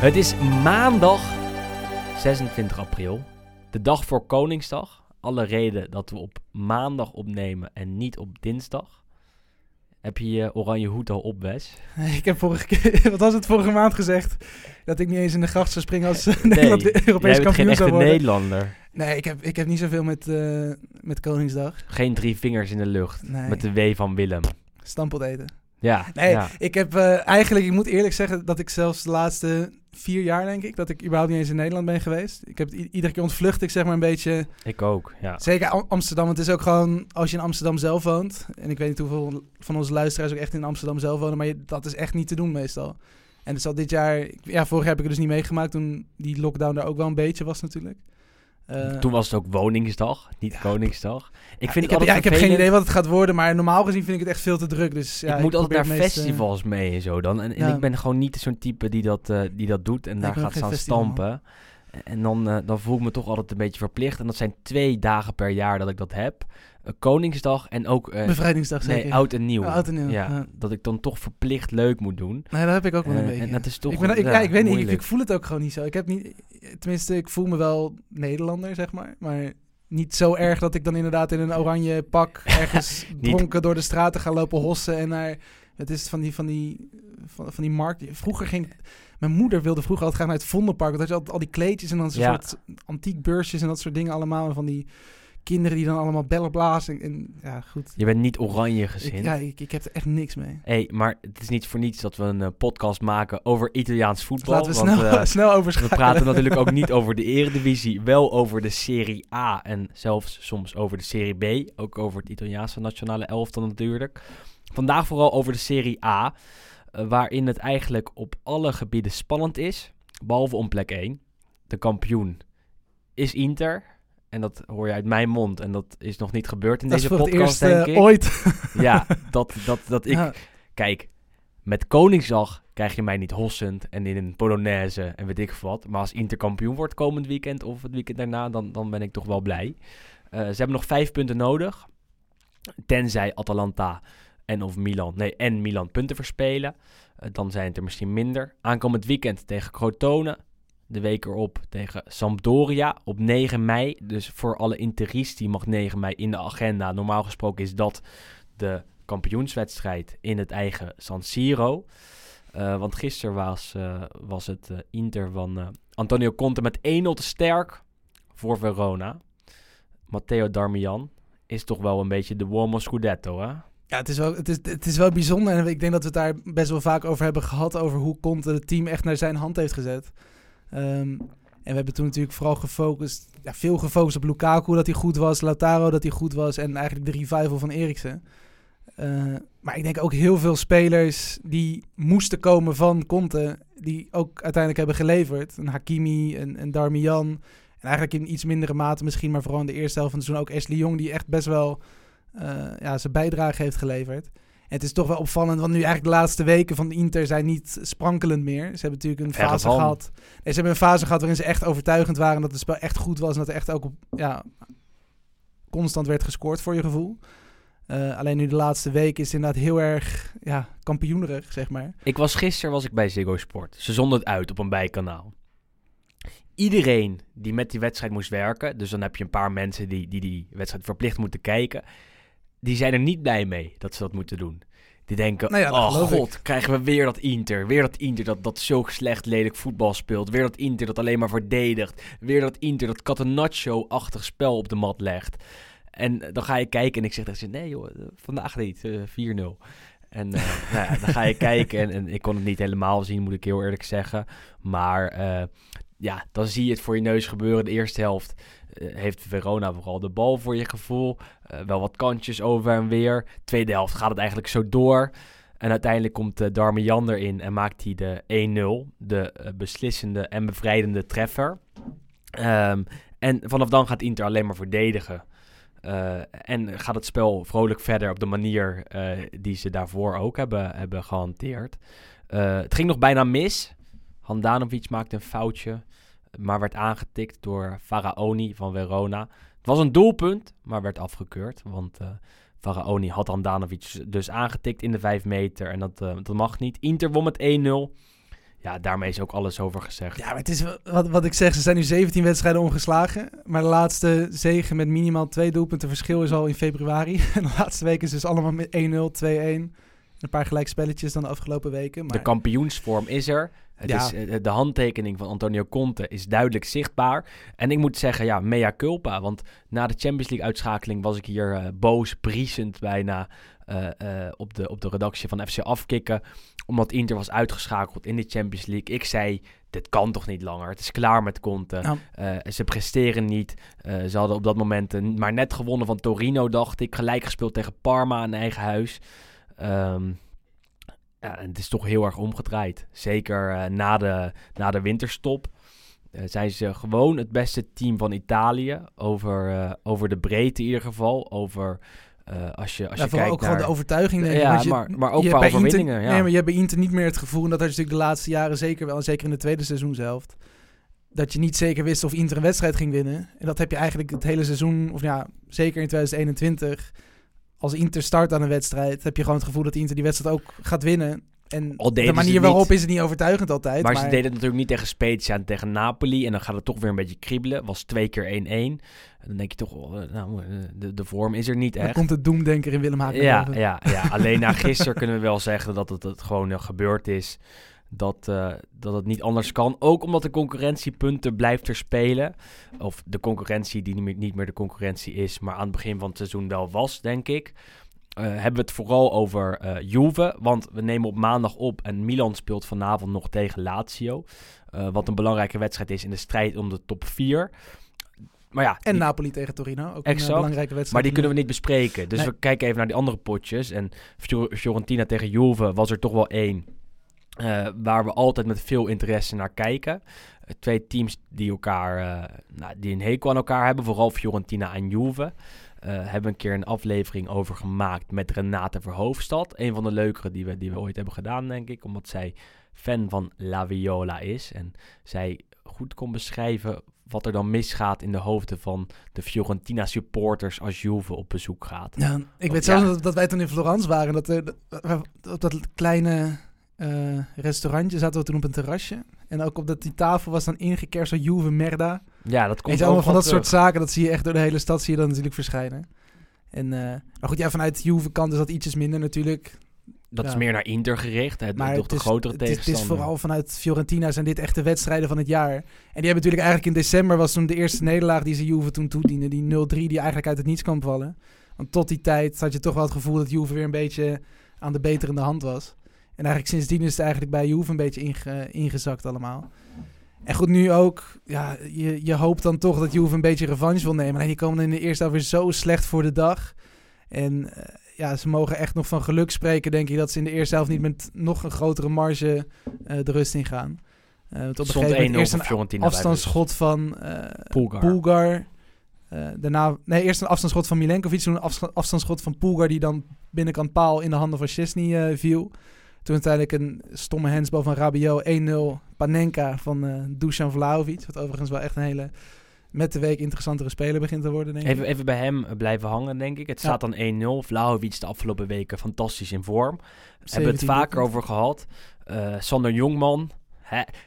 Het is maandag 26 april, de dag voor Koningsdag. Alle reden dat we op maandag opnemen en niet op dinsdag. Heb je je oranje hoed al op, Wes? Ik heb vorige keer, wat was het vorige maand gezegd? Dat ik niet eens in de gracht zou springen als Nederland jij Europees bent geen kampioen echte zou worden. Nederlander. Nee, ik heb, ik heb niet zoveel met, eh, met Koningsdag. Geen drie vingers in de lucht. Nee. Met de W van Willem. Stampot eten. Ja, Nee, ja. ik heb eh, eigenlijk, ik moet eerlijk zeggen dat ik zelfs de laatste vier jaar, denk ik, dat ik überhaupt niet eens in Nederland ben geweest. Ik heb iedere keer ontvlucht ik zeg maar een beetje. ik ook. Ja. Zeker Am- Amsterdam, want het is ook gewoon als je in Amsterdam zelf woont. En ik weet niet hoeveel van onze luisteraars ook echt in Amsterdam zelf wonen, maar je, dat is echt niet te doen meestal. En het zal dit jaar, ja, vorig jaar heb ik het dus niet meegemaakt toen die lockdown er ook wel een beetje was natuurlijk. Eh, Toen was het ook Woningsdag, niet Ja. Koningsdag. Ik ja, vind ik, heb, ja, ik heb geen idee wat het gaat worden, maar normaal gezien vind ik het echt veel te druk. Dus ja, ik moet altijd naar festivals mee en zo dan. En, ik ben gewoon niet zo'n type die dat, eh, die dat doet en ik daar gaat staan stampen. En dan, eh, dan voel ik me toch altijd een beetje verplicht. En dat zijn twee dagen per jaar dat ik dat heb. Koningsdag en ook... eh, Bevrijdingsdag zeker. nee, oud en nieuw. Oh, oud en nieuw, Ja, ja. dat ik dan toch verplicht leuk moet doen. Nee, dat heb ik ook wel een Eh, beetje. en dat is toch ik, ben, ik, ja, ik weet niet, ik, voel het ook gewoon niet zo. Ik heb niet, tenminste, ik voel me wel Nederlander, zeg maar. Maar niet zo erg dat ik dan inderdaad in een oranje pak ergens dronken door de straten ga lopen hossen en naar... Het is van die, van die, van, van die markt. Vroeger ging... Mijn moeder wilde vroeger altijd graag naar het Vondelpark. Want had je altijd al die kleedjes en dan zo'n Ja. soort antiek beursjes en dat soort dingen allemaal. Van die kinderen die dan allemaal bellen blazen. En, ja, goed. Je bent niet oranje Ik, gezind. ja, ik, ik heb er echt niks mee. hey, maar het is niet voor niets dat we een eh, podcast maken over Italiaans voetbal. Laten we want, snel, eh, snel we praten natuurlijk ook niet over de eredivisie, wel over de Serie A en zelfs soms over de Serie B. Ook over het Italiaanse nationale elftal natuurlijk. Vandaag vooral over de Serie A, eh, waarin het eigenlijk op alle gebieden spannend is, behalve om plek 1. De kampioen is Inter. En dat hoor je uit mijn mond. En dat is nog niet gebeurd in Dat deze podcast, eerst denk eh, ik. ooit. Ja, dat, dat, dat ik... Ja. Kijk, met Koningsdag krijg je mij niet hossend en in een Polonaise en weet ik wat. Maar als Inter kampioen wordt komend weekend of het weekend daarna, dan, dan ben ik toch wel blij. Eh, ze hebben nog vijf punten nodig. Tenzij Atalanta en of Milan, nee, en Milan punten verspelen. Eh, dan zijn het er misschien minder. Aankomend weekend tegen Crotone. De week erop tegen Sampdoria op 9 mei. Dus voor alle Interisti mag 9 mei in de agenda. Normaal gesproken is dat de kampioenswedstrijd in het eigen San Siro. Eh, want gisteren was, eh, was het eh, Inter van Antonio Conte met 1-0 te sterk voor Verona. Matteo Darmian is toch wel een beetje de uomo scudetto, hè? Ja, het is, wel, het, is, het is wel bijzonder. En ik denk dat we het daar best wel vaak over hebben gehad. Over hoe Conte het team echt naar zijn hand heeft gezet. Ehm, en we hebben toen natuurlijk vooral gefocust. Ja, veel gefocust op Lukaku dat hij goed was. Lautaro dat hij goed was. En eigenlijk de revival van Eriksen. Eh, maar ik denk ook heel veel spelers die moesten komen van Conte. Die ook uiteindelijk hebben geleverd. Een Hakimi, een, een Darmian. En eigenlijk in iets mindere mate misschien. Maar vooral in de eerste helft van het seizoen ook Ashley Jong. Die echt best wel eh, ja, zijn bijdrage heeft geleverd. Het is toch wel opvallend, want nu eigenlijk de laatste weken van de Inter zijn niet sprankelend meer. Ze hebben natuurlijk een fase gehad. Nee, ze hebben een fase gehad waarin ze echt overtuigend waren. Dat het spel echt goed was en dat er echt ook op, ja, constant werd gescoord voor je gevoel. Eh, alleen nu de laatste week is het inderdaad heel erg ja, kampioenerig, zeg maar. Ik was gisteren was ik bij Ziggo Sport. Ze zonden het uit op een bijkanaal. Iedereen die met die wedstrijd moest werken, dus dan heb je een paar mensen die die, die wedstrijd verplicht moeten kijken, die zijn er niet blij mee dat ze dat moeten doen. Die denken, Nou ja, oh ik. god, krijgen we weer dat Inter. Weer dat Inter dat, dat zo slecht lelijk voetbal speelt. Weer dat Inter dat alleen maar verdedigt. Weer dat Inter dat Catenaccio-achtig spel op de mat legt. En dan ga je kijken en ik zeg tegen ze, nee joh, eh, vandaag niet, eh, 4-0. En eh, nou ja, dan ga je kijken en, en ik kon het niet helemaal zien, moet ik heel eerlijk zeggen. Maar eh, ja, dan zie je het voor je neus gebeuren. De eerste helft eh, heeft Verona vooral de bal voor je gevoel. Eh, wel wat kantjes over en weer. Tweede helft gaat het eigenlijk zo door. En uiteindelijk komt uh, Darmian erin en maakt hij de 1-0. De beslissende en bevrijdende treffer. Ehm, en vanaf dan gaat Inter alleen maar verdedigen. En gaat het spel vrolijk verder op de manier die ze daarvoor ook hebben, hebben gehanteerd. Eh, het ging nog bijna mis. Handanovic maakte een foutje, maar werd aangetikt door Faraoni van Verona. Het was een doelpunt, maar werd afgekeurd. Want eh Faraoni had Handanovic dus aangetikt in de 5 meter. En dat, eh, dat mag niet. Inter won met 1-0. Ja, daarmee is ook alles over gezegd. Ja, maar het is wat, wat ik zeg, ze zijn nu 17 wedstrijden ongeslagen. Maar de laatste zege met minimaal twee doelpunten verschil is al in februari. En de laatste weken is dus allemaal met 1-0, 2-1. Een paar gelijkspelletjes dan de afgelopen weken. Maar De kampioensvorm is er. Het Ja. is, eh, de handtekening van Antonio Conte is duidelijk zichtbaar. En ik moet zeggen, ja, mea culpa. Want na de Champions League uitschakeling was ik hier eh, boos, briesend bijna eh, op, de, op de redactie van FC Afkikken. Omdat Inter was uitgeschakeld in de Champions League. Ik zei, dit kan toch niet langer. Het is klaar met Conte. Ja. Ze presteren niet. Ze hadden op dat moment eh, maar net gewonnen van Torino, dacht ik. Gelijk gespeeld tegen Parma in eigen huis. Ehm, ja, en het is toch heel erg omgedraaid. Zeker eh, na, de, na de winterstop eh, zijn ze gewoon het beste team van Italië. Over, eh, over de breedte in ieder geval. Over als je, als ja, je kijkt ook naar... gewoon de overtuiging. Denk ik. Ja, je- maar- maar ook je qua Inter- ja. Nee, maar je hebt bij Inter niet meer het gevoel, en dat had je natuurlijk de laatste jaren zeker wel, en zeker in de tweede seizoenshelft, dat je niet zeker wist of Inter een wedstrijd ging winnen. En dat heb je eigenlijk het hele seizoen, of ja, zeker in 2021. Als Inter start aan een wedstrijd, heb je gewoon het gevoel dat Inter die wedstrijd ook gaat winnen. En de manier het waarop niet. is het niet overtuigend altijd. Maar, Maar, ze deden het natuurlijk niet tegen Spezia en tegen Napoli. En dan gaat het toch weer een beetje kriebelen. Was twee keer 1-1. En dan denk je toch, oh, nou, eh, de, de vorm is er niet dan echt. komt de doemdenker in Willem naar Ja, ja, ja, alleen na gisteren kunnen we wel zeggen dat het, het gewoon eh, gebeurd is. Dat, eh, dat het niet anders kan. Ook omdat de concurrentiepunten blijft er spelen. Of de concurrentie die niet meer, niet meer de concurrentie is, maar aan het begin van het seizoen wel was, denk ik. Eh, hebben we het vooral over eh Juve. Want we nemen op maandag op en Milan speelt vanavond nog tegen Lazio. Wat een belangrijke wedstrijd is in de strijd om de top 4. Maar ja, En die- Napoli tegen Torino, ook een belangrijke wedstrijd. maar die kunnen we niet bespreken. Dus Nee. we kijken even naar die andere potjes. En Fior- Fiorentina tegen Juve was er toch wel één. Eh, waar we altijd met veel interesse naar kijken. Eh, twee teams die elkaar, eh, nou, die een hekel aan elkaar hebben. Vooral Fiorentina en Juve. Hebben een keer een aflevering over gemaakt met Renate Verhoofdstad. Een van de leukere die we, die we ooit hebben gedaan, denk ik. Omdat zij fan van La Viola is. En zij goed kon beschrijven wat er dan misgaat in de hoofden van de Fiorentina supporters als Juve op bezoek gaat. Ja, ik weet zelfs ja. dat, dat wij toen in Florence waren. Dat, dat, op dat kleine eh, restaurantje zaten we toen op een terrasje. En ook op dat die tafel was dan ingekerst door Juve Merda. Ja, dat komt allemaal van dat soort zaken. Dat zie je echt door de hele stad zie je dan natuurlijk verschijnen. En, eh, maar goed, ja, vanuit Juve kant is dat ietsjes minder natuurlijk. Dat is meer naar Inter gericht. Het, Maar toch de grotere het, is, het is vooral vanuit Fiorentina zijn dit echt de wedstrijden van het jaar. En die hebben natuurlijk eigenlijk in december was toen de eerste nederlaag die ze Juve toen toedienden. Die 0-3 die eigenlijk uit het niets kwam vallen. Want tot die tijd had je toch wel het gevoel dat Juve weer een beetje aan de beterende hand was. En eigenlijk sindsdien is het eigenlijk bij Juve een beetje inge- ingezakt allemaal. En goed, nu ook, ja, je, je hoopt dan toch dat Juve een beetje revanche wil nemen. En die komen in de eerste helft weer zo slecht voor de dag. En eh, ja, ze mogen echt nog van geluk spreken, denk ik, dat ze in de eerste helft niet met nog een grotere marge eh, de rust in gaan. Eh, want op een Stond 1-0 gegeven moment eerst een afstandsschot van. Eh, daarna, nee, eerst een afstandsschot van Milenkovic, toen een afsta- afstandsschot van Poelgar die dan binnenkant paal in de handen van Chesney viel. Toen uiteindelijk een stomme handsbal van Rabiot 1-0 Panenka van eh Dusan Vlahovic. Wat overigens wel echt een hele met de week interessantere speler begint te worden, denk ik. Even, even bij hem eh, blijven hangen, denk ik. Het Ja. staat dan 1-0. Vlahovic de afgelopen weken fantastisch in vorm. We hebben het 17 vaker over gehad. Eh, Sander Jongman.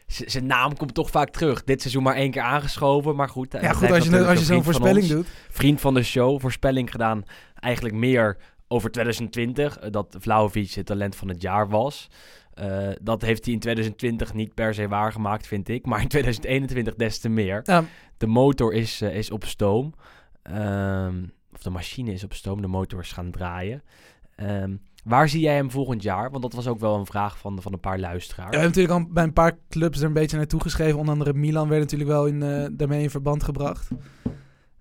Zijn naam komt toch vaak terug. Dit seizoen maar één keer aangeschoven. Maar goed, Ja, goed, als je, als je zo'n voorspelling doet. Vriend van de show. Voorspelling gedaan eigenlijk meer over 2020. eh, dat Vlahovic het talent van het jaar was. Eh, dat heeft hij in 2020 niet per se waargemaakt, vind ik. Maar in 2021 des te meer. Ja, De motor is, eh, is op stoom. Ehm, of de machine is op stoom. De motor is gaan draaien. Ehm, Waar zie jij hem volgend jaar? Want dat was ook wel een vraag van, van een paar luisteraars. Ja, we hebben natuurlijk al bij een paar clubs er een beetje naartoe geschreven. Onder andere Milan werd natuurlijk wel in, daarmee in verband gebracht.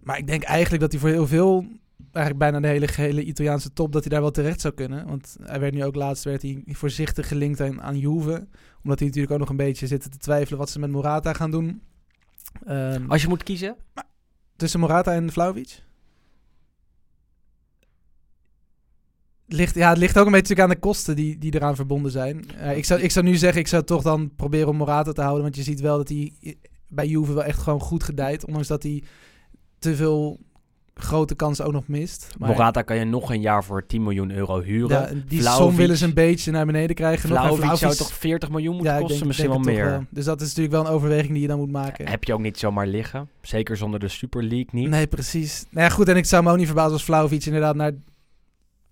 Maar ik denk eigenlijk dat hij voor heel veel, eigenlijk bijna de hele gehele Italiaanse top, dat hij daar wel terecht zou kunnen. Want hij werd nu ook laatst werd hij voorzichtig gelinkt aan, aan Juve. Omdat hij natuurlijk ook nog een beetje zitten te twijfelen wat ze met Morata gaan doen. Ehm, Als je moet kiezen? tussen Morata en Vlaovic? Het Ligt, ja, het ligt ook een beetje natuurlijk aan de kosten die, die eraan verbonden zijn. Eh, ik, zou, ik zou nu zeggen, ik zou toch dan proberen om Morata te houden. Want je ziet wel dat hij bij Juve wel echt gewoon goed gedijt. Ondanks dat hij te veel grote kansen ook nog mist. Maar Morata kan je nog een jaar voor 10 miljoen euro huren. ja, die som willen ze een beetje naar beneden krijgen. nog. En Vlahovic zou toch 40 miljoen moeten ja, kosten? denk- Misschien wel het meer. Dus dat is natuurlijk wel een overweging die je dan moet maken. Heb je ook niet zomaar liggen. Zeker zonder de Super League niet. Nee, precies. Nou ja, goed, en ik zou me ook niet verbazen als Vlaovic inderdaad naar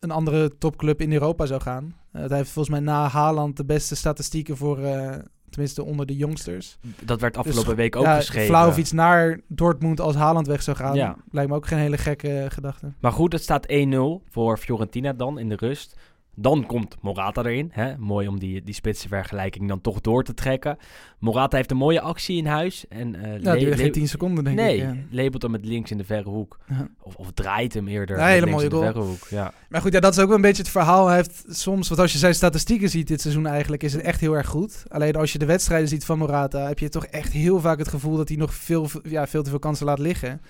een andere topclub in Europa zou gaan. Eh, hij heeft volgens mij na Haaland de beste statistieken voor, eh, tenminste onder de jongsters. Dat werd afgelopen Dus, week ook ja, geschreven. Vlaovic naar Dortmund als Haaland weg zou gaan, Ja. lijkt me ook geen hele gekke eh, gedachte. Maar goed, het staat 1-0 voor Fiorentina dan in de rust. Dan komt Morata erin. Hè? Mooi om die, die spitsenvergelijking dan toch door te trekken. Morata heeft een mooie actie in huis. En, eh Ja, geen 10 seconden, denk nee, ik. ja. labelt hem met links in de verre hoek. Ja. Of, of draait hem eerder Ja, hele mooie in de verre hoek. Ja. Maar goed, ja, dat is ook wel een beetje het verhaal. Hij heeft soms, want als je zijn statistieken ziet dit seizoen eigenlijk, is het echt heel erg goed. Alleen als je de wedstrijden ziet van Morata, heb je toch echt heel vaak het gevoel dat hij nog veel, ja, veel te veel kansen laat liggen.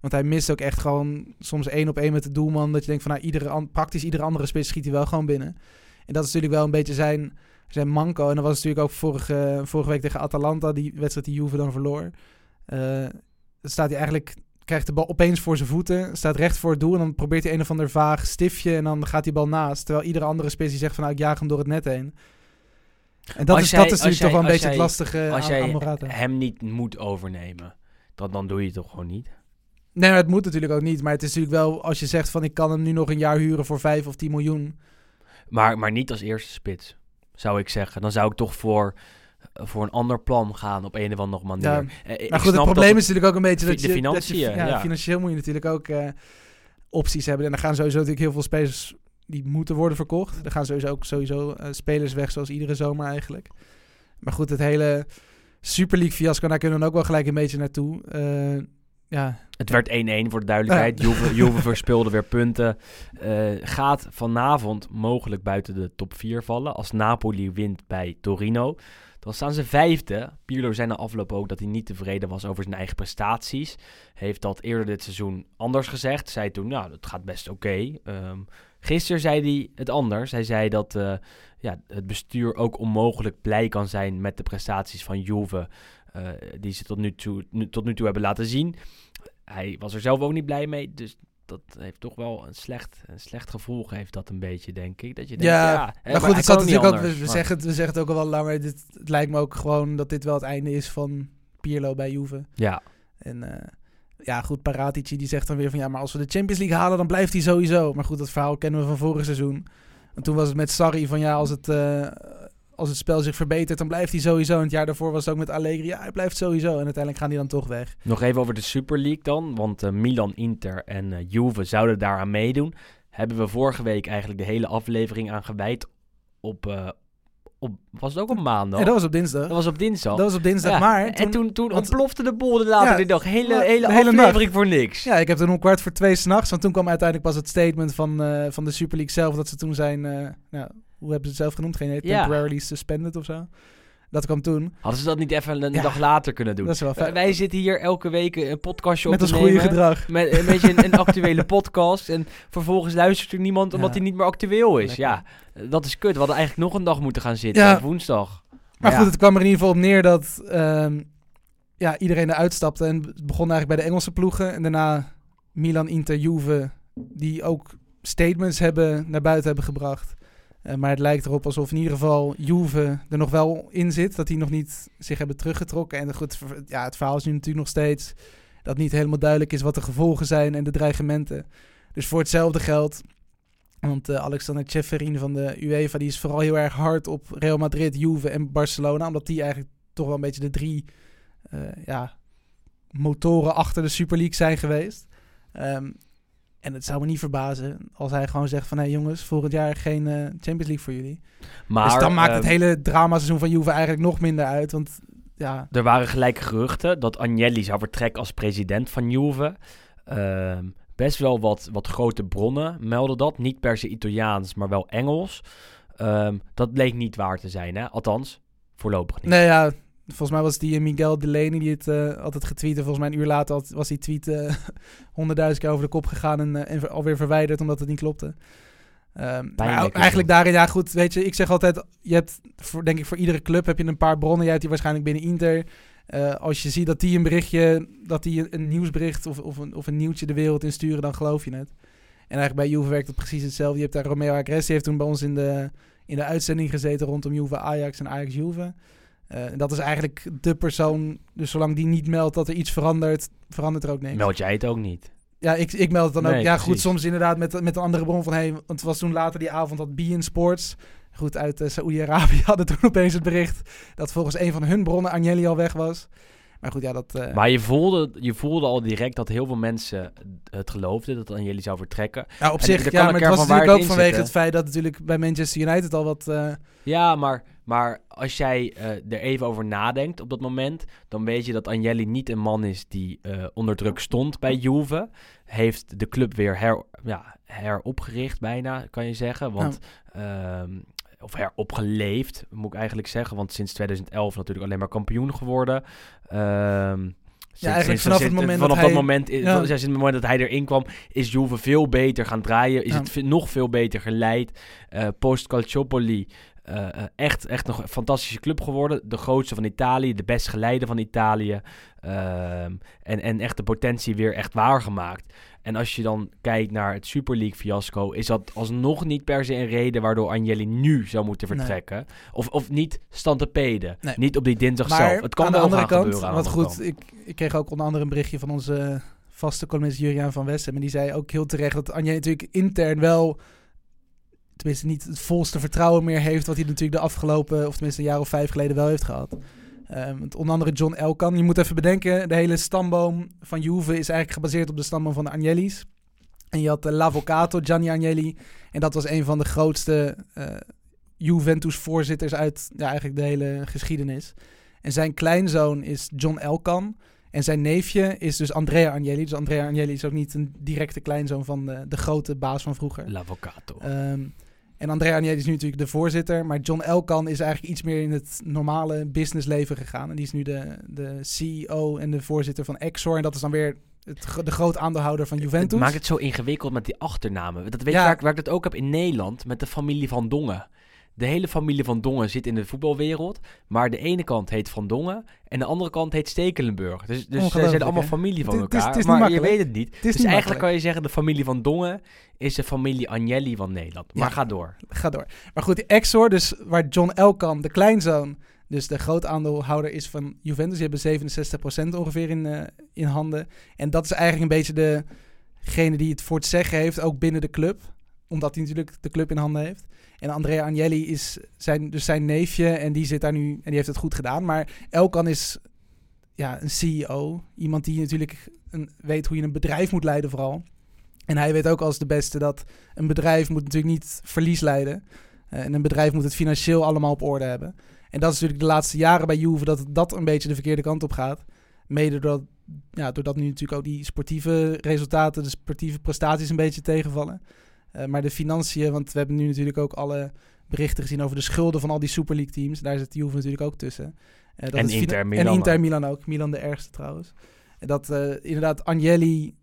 Want hij mist ook echt gewoon soms één op één met de doelman. Dat je denkt van, nou, iedere, praktisch iedere andere spits schiet hij wel gewoon binnen. En dat is natuurlijk wel een beetje zijn, zijn manco. En dat was natuurlijk ook vorige, vorige week tegen Atalanta, die wedstrijd die Juve dan verloor. Dan staat hij eigenlijk krijgt de bal opeens voor zijn voeten, staat recht voor het doel en dan probeert hij een of ander vaag stiftje en dan gaat die bal naast. Terwijl iedere andere spits die zegt van nou, ik jaag hem door het net heen. En dat Als is, jij- dat is natuurlijk toch wel een beetje het lastige Als aan, jij hem niet moet overnemen, dan, dan doe je het toch gewoon niet? Nee, het moet natuurlijk ook niet. Maar het is natuurlijk wel, als je zegt van ik kan hem nu nog een jaar huren voor 5 of 10 miljoen. Maar, maar niet als eerste spits, zou ik zeggen. Dan zou ik toch voor, voor een ander plan gaan op een of andere manier. Ja. Eh, ik Maar goed, het probleem is natuurlijk ook een beetje dat de je... financiën, dat je- ja, ja. Financieel moet je natuurlijk ook eh, opties hebben. En er gaan sowieso natuurlijk heel veel spelers die moeten worden verkocht. Er gaan sowieso ook sowieso eh, spelers weg, zoals iedere zomer eigenlijk. Maar goed, het hele Super League fiasco, daar kunnen we dan ook wel gelijk een beetje naartoe. Eh, ja, Het werd 1-1 voor de duidelijkheid. Juve, Juve verspeelde weer punten. Eh, gaat vanavond mogelijk buiten de top 4 vallen. Als Napoli wint bij Torino. Dan staan ze vijfde. Pirlo zei na afloop ook dat hij niet tevreden was over zijn eigen prestaties. Heeft dat eerder dit seizoen anders gezegd. Zei toen, nou, het gaat best oké. Ehm, gisteren zei hij het anders. Hij zei dat eh, ja, het bestuur ook onmogelijk blij kan zijn met de prestaties van Juve. Eh, die ze tot nu, toe, nu, tot nu toe hebben laten zien. Hij was er zelf ook niet blij mee. Dus dat heeft toch wel een slecht, een slecht gevolg, heeft dat een beetje, denk ik. Dat je denkt, Ja, ja, hè, maar goed, het zat kan niet natuurlijk ook, we, zeggen het, we zeggen het ook al wel langer. Dit, het lijkt me ook gewoon dat dit wel het einde is van Pirlo bij Juve. Ja, En eh, ja, goed, Paratici die zegt dan weer van ja, maar als we de Champions League halen, dan blijft hij sowieso. Maar goed, dat verhaal kennen we van vorig seizoen. En toen was het met Sarri van ja, als het, eh, als het spel zich verbetert, dan blijft hij sowieso. En het jaar daarvoor was het ook met Allegri, ja, hij blijft sowieso. En uiteindelijk gaan die dan toch weg. Nog even over de Super League dan. Want eh, Milan, Inter en eh, Juve zouden daaraan meedoen. Hebben we vorige week eigenlijk de hele aflevering aan gewijd. Op, eh, op was het ook op maandag? En dat was op dinsdag. Dat was op dinsdag. Dat was op dinsdag, Ja, maar... en toen, toen want- ontplofte de boel later Ja, die dag. Hele, hele de hele aflevering voor niks. Ja, ik heb toen om kwart voor twee s'nachts, want toen kwam uiteindelijk pas het statement van, van de Super League zelf, dat ze toen zijn, nou, hoe hebben ze het zelf genoemd? Geen idee, Ja. temporarily suspended of zo. Dat kwam toen. Hadden ze dat niet even een Ja. dag later kunnen doen? Dat is wel Wij- fijn. Wij zitten hier elke week een podcastje op Met te ons goede gedrag. Met een beetje een, een actuele podcast. En vervolgens luistert er niemand omdat Ja. hij niet meer actueel is. Lekker. Ja, dat is kut. We hadden eigenlijk nog een dag moeten gaan zitten. Ja. op woensdag. Maar ja. goed, het kwam er in ieder geval op neer dat ehm, ja, iedereen eruit stapte. En het begon eigenlijk bij de Engelse ploegen. En daarna Milan, Inter, Juve, die ook statements hebben, naar buiten hebben gebracht. Eh, maar het lijkt erop alsof in ieder geval Juve er nog wel in zit. Dat die nog niet zich hebben teruggetrokken. En goed, ja, het verhaal is nu natuurlijk nog steeds dat niet helemaal duidelijk is wat de gevolgen zijn en de dreigementen. Dus voor hetzelfde geld want eh, Alexander Tjeferin van de UEFA die is vooral heel erg hard op Real Madrid, Juve en Barcelona. Omdat die eigenlijk toch wel een beetje de drie eh, ja, motoren achter de Super League zijn geweest. Ehm, En het zou me niet verbazen als hij gewoon zegt van... hé jongens, volgend jaar geen eh, Champions League voor jullie. Maar, dus dan maakt het ehm, hele dramaseizoen van Juve eigenlijk nog minder uit. Want ja, Er waren gelijk geruchten dat Agnelli zou vertrekken als president van Juve. Ehm, best wel wat, wat grote bronnen melden dat. Niet per se Italiaans, maar wel Engels. Ehm, dat bleek niet waar te zijn, hè? Althans, voorlopig niet. nee ja, volgens mij was die Miguel Delaney die het eh, altijd getweet. En volgens mij een uur later had, was die tweet eh, honderdduizend keer over de kop gegaan en, eh, alweer verwijderd omdat het niet klopte. Ehm, maar eigenlijk daarin, ja goed, weet je, ik zeg altijd, je hebt voor, denk ik voor iedere club heb je een paar bronnen. Jij hebt die waarschijnlijk binnen Inter. Eh, als je ziet dat die een berichtje, dat die een, nieuwsbericht of, of, een, of een nieuwtje de wereld insturen, dan geloof je het. En eigenlijk bij Juve werkt het precies hetzelfde. Je hebt daar Romeo Agressi, die heeft toen bij ons in de, in de uitzending gezeten rondom Juve Ajax en Ajax Juve. Eh, dat is eigenlijk de persoon, dus zolang die niet meldt dat er iets verandert, verandert er ook niks. Meld jij het ook niet? Ja, ik, ik meld het dan ook. Ja, goed, soms inderdaad met, met een andere bron van... Hey, want het was toen later die avond dat Bein Sports... Goed, uit uh, Saoedi-Arabië hadden toen opeens het bericht... dat volgens een van hun bronnen Agnelli al weg was. Maar goed, ja, dat... eh, Maar je voelde, je voelde al direct dat heel veel mensen het geloofden dat Agnelli zou vertrekken. ja, op en zich, ja, maar het was natuurlijk ook vanwege het feit... dat natuurlijk bij Manchester United al wat... Ja, maar, maar als jij eh, er even over nadenkt op dat moment, dan weet je dat Agnelli niet een man is die eh, onder druk stond bij Juve. Heeft de club weer her, ja, heropgericht bijna, kan je zeggen. Want, ehm, of heropgeleefd, moet ik eigenlijk zeggen. Want sinds 2011 natuurlijk alleen maar kampioen geworden. Ehm, sinds- eigenlijk sinds- vanaf het moment vanaf dat dat hij- moment, ja. het moment dat hij erin kwam, is Juve veel beter gaan draaien. Is Ja. het nog veel beter geleid. Eh post Calciopoli eh, echt, echt nog een fantastische club geworden. De grootste van Italië, de best geleide van Italië. Ehm, en, en echt de potentie weer echt waargemaakt. En als je dan kijkt naar het Super League fiasco, is dat alsnog niet per se een reden waardoor Agnelli nu zou moeten Nee. vertrekken. Of, of niet stantepeden. Nee. Niet op die dinsdag maar zelf. Het kan aan de andere kant, wat goed, ik, ik kreeg ook onder andere een berichtje van onze vaste columnist Juriaan van Westen. En die zei ook heel terecht dat Anje natuurlijk intern wel, tenminste niet het volste vertrouwen meer heeft. Wat hij natuurlijk de afgelopen, of tenminste een jaar of vijf geleden wel heeft gehad. Want onder andere John Elkan. Je moet even bedenken, de hele stamboom van Juve is eigenlijk gebaseerd op de stamboom van de Agnelli's. En je had uh, L'Avvocato, Gianni Agnelli. En dat was een van de grootste eh, Juventus-voorzitters uit ja, eigenlijk de hele geschiedenis. En zijn kleinzoon is John Elkan. En zijn neefje is dus Andrea Agnelli. Dus Andrea Agnelli is ook niet een directe kleinzoon van de, de grote baas van vroeger. L'avvocato. Ehm, en Andrea Agnelli is nu natuurlijk de voorzitter. Maar John Elkan is eigenlijk iets meer in het normale businessleven gegaan. En die is nu de, de CEO en de voorzitter van Exor. En dat is dan weer het, de groot aandeelhouder van Juventus. Het maakt het zo ingewikkeld met die achternamen. Dat weet Ja. je waar ik dat ook heb in Nederland met de familie Van Dongen. De hele familie Van Dongen zit in de voetbalwereld. Maar de ene kant heet Van Dongen en de andere kant heet Stekelenburg. Dus, dus ze zijn allemaal familie van Het- het is- elkaar. het is maar je weet het niet. is dus niet eigenlijk makkelijk. kan je zeggen de familie Van Dongen is de familie Agnelli van Nederland. Maar Ja. ga door. Ga door. Maar goed, die Exor, dus waar John Elkan, de kleinzoon, dus de groot aandeelhouder is van Juventus. Die hebben 67% ongeveer in, eh, in handen. En dat is eigenlijk een beetje degene die het voor het zeggen heeft, ook binnen de club. Omdat hij natuurlijk de club in handen heeft. En Andrea Agnelli is zijn, dus zijn neefje en die zit daar nu en die heeft het goed gedaan. Maar Elkan is ja, een CEO. Iemand die natuurlijk een, weet hoe je een bedrijf moet leiden vooral. En hij weet ook als de beste dat een bedrijf moet natuurlijk niet verlies leiden. Eh, en een bedrijf moet het financieel allemaal op orde hebben. En dat is natuurlijk de laatste jaren bij Juve dat dat een beetje de verkeerde kant op gaat. Mede ja, doordat nu natuurlijk ook die sportieve resultaten, de sportieve prestaties een beetje tegenvallen. Eh, maar de financiën, want we hebben nu natuurlijk ook alle berichten gezien over de schulden van al die Super League teams. Daar zit Juve natuurlijk ook tussen. Eh, dat En is Inter Milan En Inter ook. Milan ook. Milan de ergste trouwens. En dat eh, inderdaad Agnelli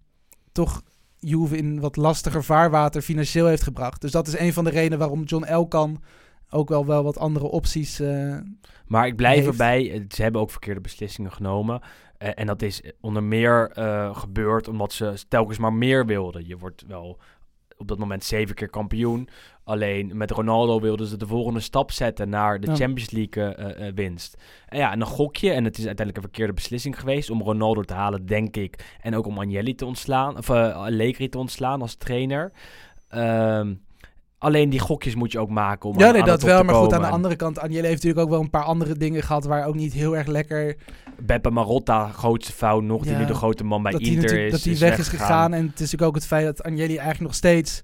toch Juve in wat lastiger vaarwater financieel heeft gebracht. Dus dat is een van de redenen waarom John Elkan ook wel, wel wat andere opties... eh, Maar ik blijf heeft. erbij. Ze hebben ook verkeerde beslissingen genomen. En dat is onder meer gebeurd omdat ze telkens maar meer wilden. Je wordt wel op dat moment zeven keer kampioen. Alleen met Ronaldo wilden ze de volgende stap zetten naar de Ja. Champions League eh, eh, winst. En ja, en dan gok je. En het is uiteindelijk een verkeerde beslissing geweest om Ronaldo te halen, denk ik. En ook om Agnelli te ontslaan. Of uh, Allegri te ontslaan als trainer. Ehm, Alleen die gokjes moet je ook maken om Ja, aan- nee, aan dat wel. Maar goed, aan de andere kant, Agnelli heeft natuurlijk ook wel een paar andere dingen gehad waar ook niet heel erg lekker Beppe Marotta, grootste fout nog, die nu de grote man bij dat Inter is. dat hij weg is gegaan. En het is natuurlijk ook het feit dat Agnelli eigenlijk nog steeds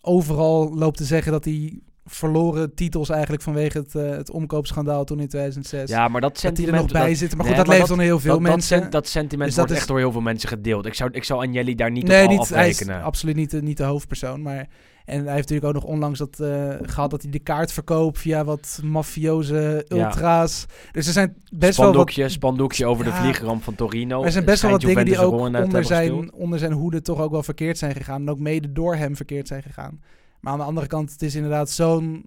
overal loopt te zeggen dat hij verloren titels eigenlijk vanwege het, eh, het omkoopschandaal toen in 2006. Ja, maar dat dat hij er sentiment... nog bij dat- zit. Maar Nee, goed, dat leeft dat- onder heel veel dat, dat, mensen. sen- dat sentiment Dus dat wordt is- echt door heel veel mensen gedeeld. Ik zou, ik zou Agnelli daar niet nee, op niet, hij is afrekenen. absoluut niet niet de hoofdpersoon. Maar, en hij heeft natuurlijk ook nog onlangs dat, eh, gehad dat hij de kaart verkoopt via wat mafioze Ja. ultra's. Dus er zijn best wel wat Spandoekje, spandoekje over de vliegramp van Torino. Er zijn best wel wat dingen die ook onder zijn, onder zijn hoede toch ook wel verkeerd zijn gegaan. En ook mede door hem verkeerd zijn gegaan. Maar aan de andere kant, het is inderdaad zo'n...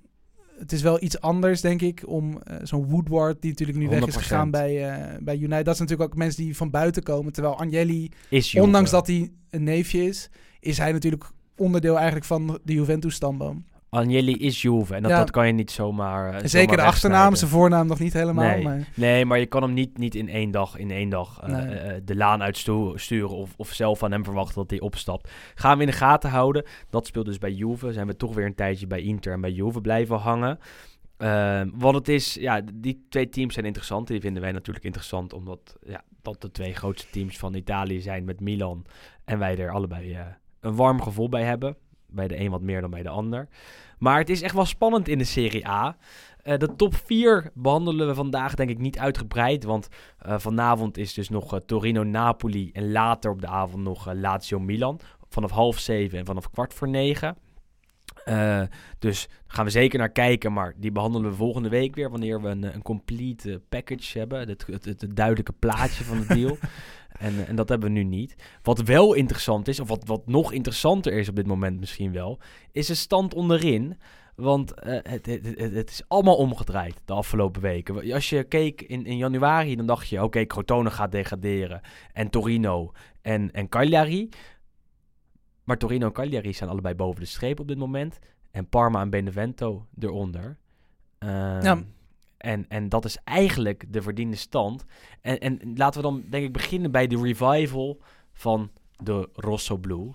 Het is wel iets anders, denk ik, om eh, zo'n Woodward, die natuurlijk nu weg is 100%. gegaan bij, eh, bij United. Dat zijn natuurlijk ook mensen die van buiten komen. Terwijl Agnelli, Juve. ondanks dat hij een neefje is, is hij natuurlijk onderdeel eigenlijk van de Juventus-stamboom. Agnelli is Juve. En dat, Ja. dat kan je niet zomaar eh, zomaar Zeker de achternaam, zijn voornaam nog niet helemaal. Nee. Maar, Nee, maar je kan hem niet, niet in één dag, in één dag eh, Nee. eh, de laan uitsturen of, of zelf van hem verwachten dat hij opstapt. Gaan we in de gaten houden. Dat speelt dus bij Juve. Zijn we toch weer een tijdje bij Inter en bij Juve blijven hangen. Ehm, want het is, ja, die twee teams zijn interessant. Die vinden wij natuurlijk interessant, omdat ja, dat de twee grootste teams van Italië zijn met Milan. En wij er allebei een warm gevoel bij hebben. Bij de een wat meer dan bij de ander. Maar het is echt wel spannend in de Serie A. Eh, de top 4 behandelen we vandaag denk ik niet uitgebreid. Want eh, vanavond is dus nog eh, Torino-Napoli. En later op de avond nog Lazio-Milan. Vanaf half zeven en vanaf kwart voor negen. Eh, dus daar gaan we zeker naar kijken. Maar die behandelen we volgende week weer. Wanneer we een, een complete package hebben. Het, het, het, het duidelijke plaatje van het deal. En, en dat hebben we nu niet. Wat wel interessant is, of wat, wat nog interessanter is op dit moment misschien wel, is de stand onderin. Want eh, het, het, het, het is allemaal omgedraaid de afgelopen weken. Als je keek in, in januari, dan dacht je: oké, Crotone gaat degraderen. En Torino en, en Cagliari. Maar Torino en Cagliari zijn allebei boven de streep op dit moment. En Parma en Benevento eronder. Ehm, Ja. en, en dat is eigenlijk de verdiende stand. En, en laten we dan denk ik beginnen bij de revival van de Rosso Blue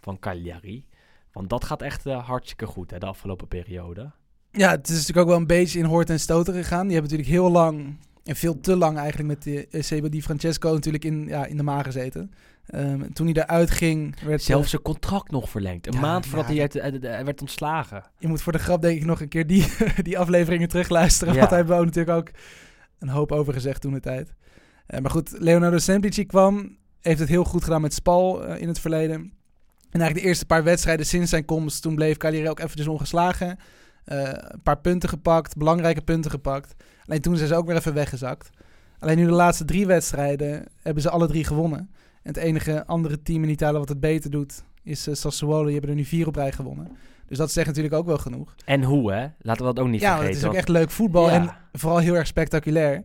van Cagliari. Want dat gaat echt eh, hartstikke goed hè, de afgelopen periode. Ja, het is natuurlijk ook wel een beetje in hoort en stoten gegaan. Die hebben natuurlijk heel lang, en veel te lang eigenlijk, met de Sebo Di Francesco natuurlijk in, ja, in de maag gezeten. Ehm, toen hij eruit ging, werd... Zelfs eh, zijn contract nog verlengd. Een Ja, maand voordat ja, hij uit, uit- uit- werd ontslagen. je moet voor de grap denk ik nog een keer die, die afleveringen terugluisteren. Ja. Want daar hebben we ook natuurlijk ook een hoop over gezegd toen de tijd. Eh, maar goed, Leonardo Semplici kwam, heeft het heel goed gedaan met Spal eh, in het verleden. En eigenlijk de eerste paar wedstrijden sinds zijn komst, toen bleef Cagliari ook eventjes ongeslagen. Eh, een paar punten gepakt, belangrijke punten gepakt. Alleen toen zijn ze ook weer even weggezakt. Alleen nu de laatste drie wedstrijden hebben ze alle drie gewonnen. En het enige andere team in Italië wat het beter doet, is eh, Sassuolo. Die hebben er nu vier op rij gewonnen. Dus dat zegt natuurlijk ook wel genoeg. En hoe, hè? Laten we dat ook niet ja, vergeten. het is ook echt leuk voetbal Ja. en vooral heel erg spectaculair.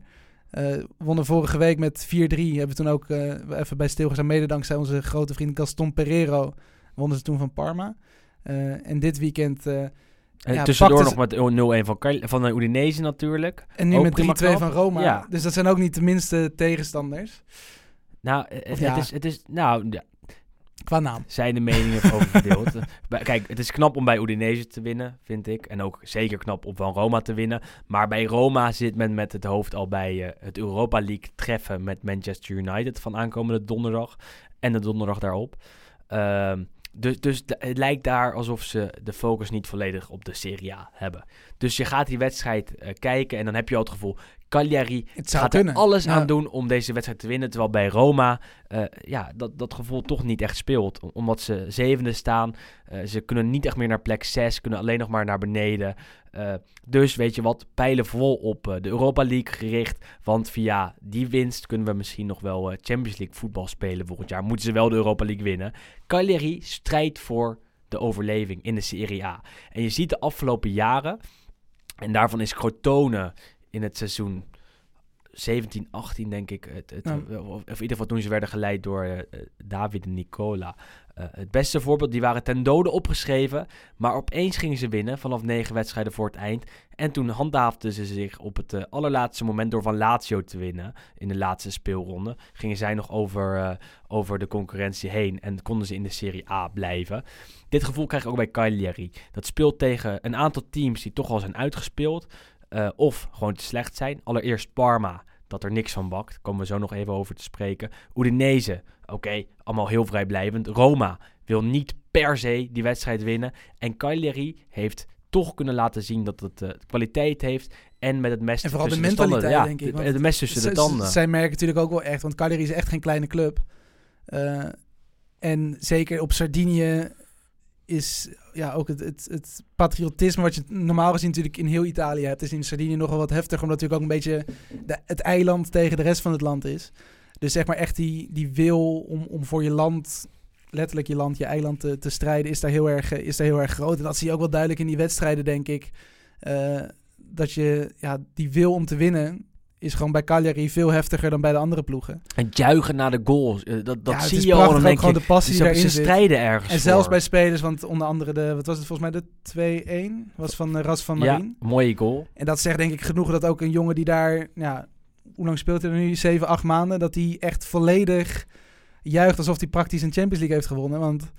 Eh wonnen vorige week met 4-3. Hebben we toen ook eh, even bij stilgestaan. Mede dankzij onze grote vriend Gaston Pereiro wonnen ze toen van Parma. En dit weekend... En ja, tussendoor nog met 0-1 van, van de Udinese natuurlijk. en nu Ook met 3-2 prima knap. van Roma. Ja. Dus dat zijn ook niet de minste tegenstanders. Nou, eh, het, ja. is, het is, nou, ja, Qua naam. zijn de meningen over verdeeld. Eh, Kijk, het is knap om bij Udinese te winnen, vind ik. En ook zeker knap om van Roma te winnen. Maar bij Roma zit men met het hoofd al bij eh, het Europa League treffen met Manchester United van aankomende donderdag. En de donderdag daarop. Ehm, dus dus het lijkt daar alsof ze de focus niet volledig op de Serie A hebben. Dus je gaat die wedstrijd eh, kijken en dan heb je al het gevoel... Cagliari gaat er alles aan doen om deze wedstrijd te winnen. Terwijl bij Roma eh, ja, dat, dat gevoel toch niet echt speelt. Om- Omdat ze zevende staan. Eh, ze kunnen niet echt meer naar plek 6. Kunnen alleen nog maar naar beneden. Eh, dus weet je wat, pijlen vol op eh, de Europa League gericht. Want via die winst kunnen we misschien nog wel eh, Champions League voetbal spelen volgend jaar. Moeten ze wel de Europa League winnen. Cagliari strijdt voor de overleving in de Serie A. En je ziet de afgelopen jaren... En daarvan is Crotone in het seizoen 17, 18 denk ik. Het, het, Ja. of, of in ieder geval toen ze werden geleid door eh, David en Nicola. Eh, het beste voorbeeld, die waren ten dode opgeschreven. Maar opeens gingen ze winnen vanaf negen wedstrijden voor het eind. En toen handhaafden ze zich op het eh, allerlaatste moment door van Lazio te winnen. In de laatste speelronde. Gingen zij nog over, over de concurrentie heen. En konden ze in de Serie A blijven. Dit gevoel krijg ik ook bij Cagliari. Dat speelt tegen een aantal teams die toch al zijn uitgespeeld. Eh, of gewoon te slecht zijn. Allereerst Parma, dat er niks van bakt. Komen we zo nog even over te spreken. Udinese, oké, allemaal heel vrijblijvend. Roma wil niet per se die wedstrijd winnen. En Cagliari heeft toch kunnen laten zien dat het eh, kwaliteit heeft. En met het mes En vooral de tussen tanden. mentaliteit, Ja, denk ik, de- mes tussen de tanden. Zij merken natuurlijk ook wel echt, want Cagliari is echt geen kleine club. Eh, en zeker op Sardinië is ja, ook het, het, het patriotisme wat je normaal gezien natuurlijk in heel Italië hebt, is in Sardinië nog wel wat heftiger, omdat natuurlijk ook een beetje de, het eiland tegen de rest van het land is. Dus zeg maar echt die, die wil om, om voor je land, letterlijk je land, je eiland te, te strijden, is daar, heel erg, eh, is daar heel erg groot. En dat zie je ook wel duidelijk in die wedstrijden, denk ik. Eh, dat je, ja, die wil om te winnen is gewoon bij Cagliari veel heftiger dan bij de andere ploegen. En juichen naar de goals. eh, dat dat Ja, zie je al. Dan denk gewoon je, de passie daarin ze strijden ergens En zelfs bij spelers, want onder andere de, wat was het volgens mij, de 2-1 was van uh, Ras van Marien. Ja, mooie goal. En dat zegt denk ik genoeg dat ook een jongen die daar, ja, hoe lang speelt hij er nu? 7, 8 maanden. Dat hij echt volledig juicht alsof hij praktisch een Champions League heeft gewonnen. Want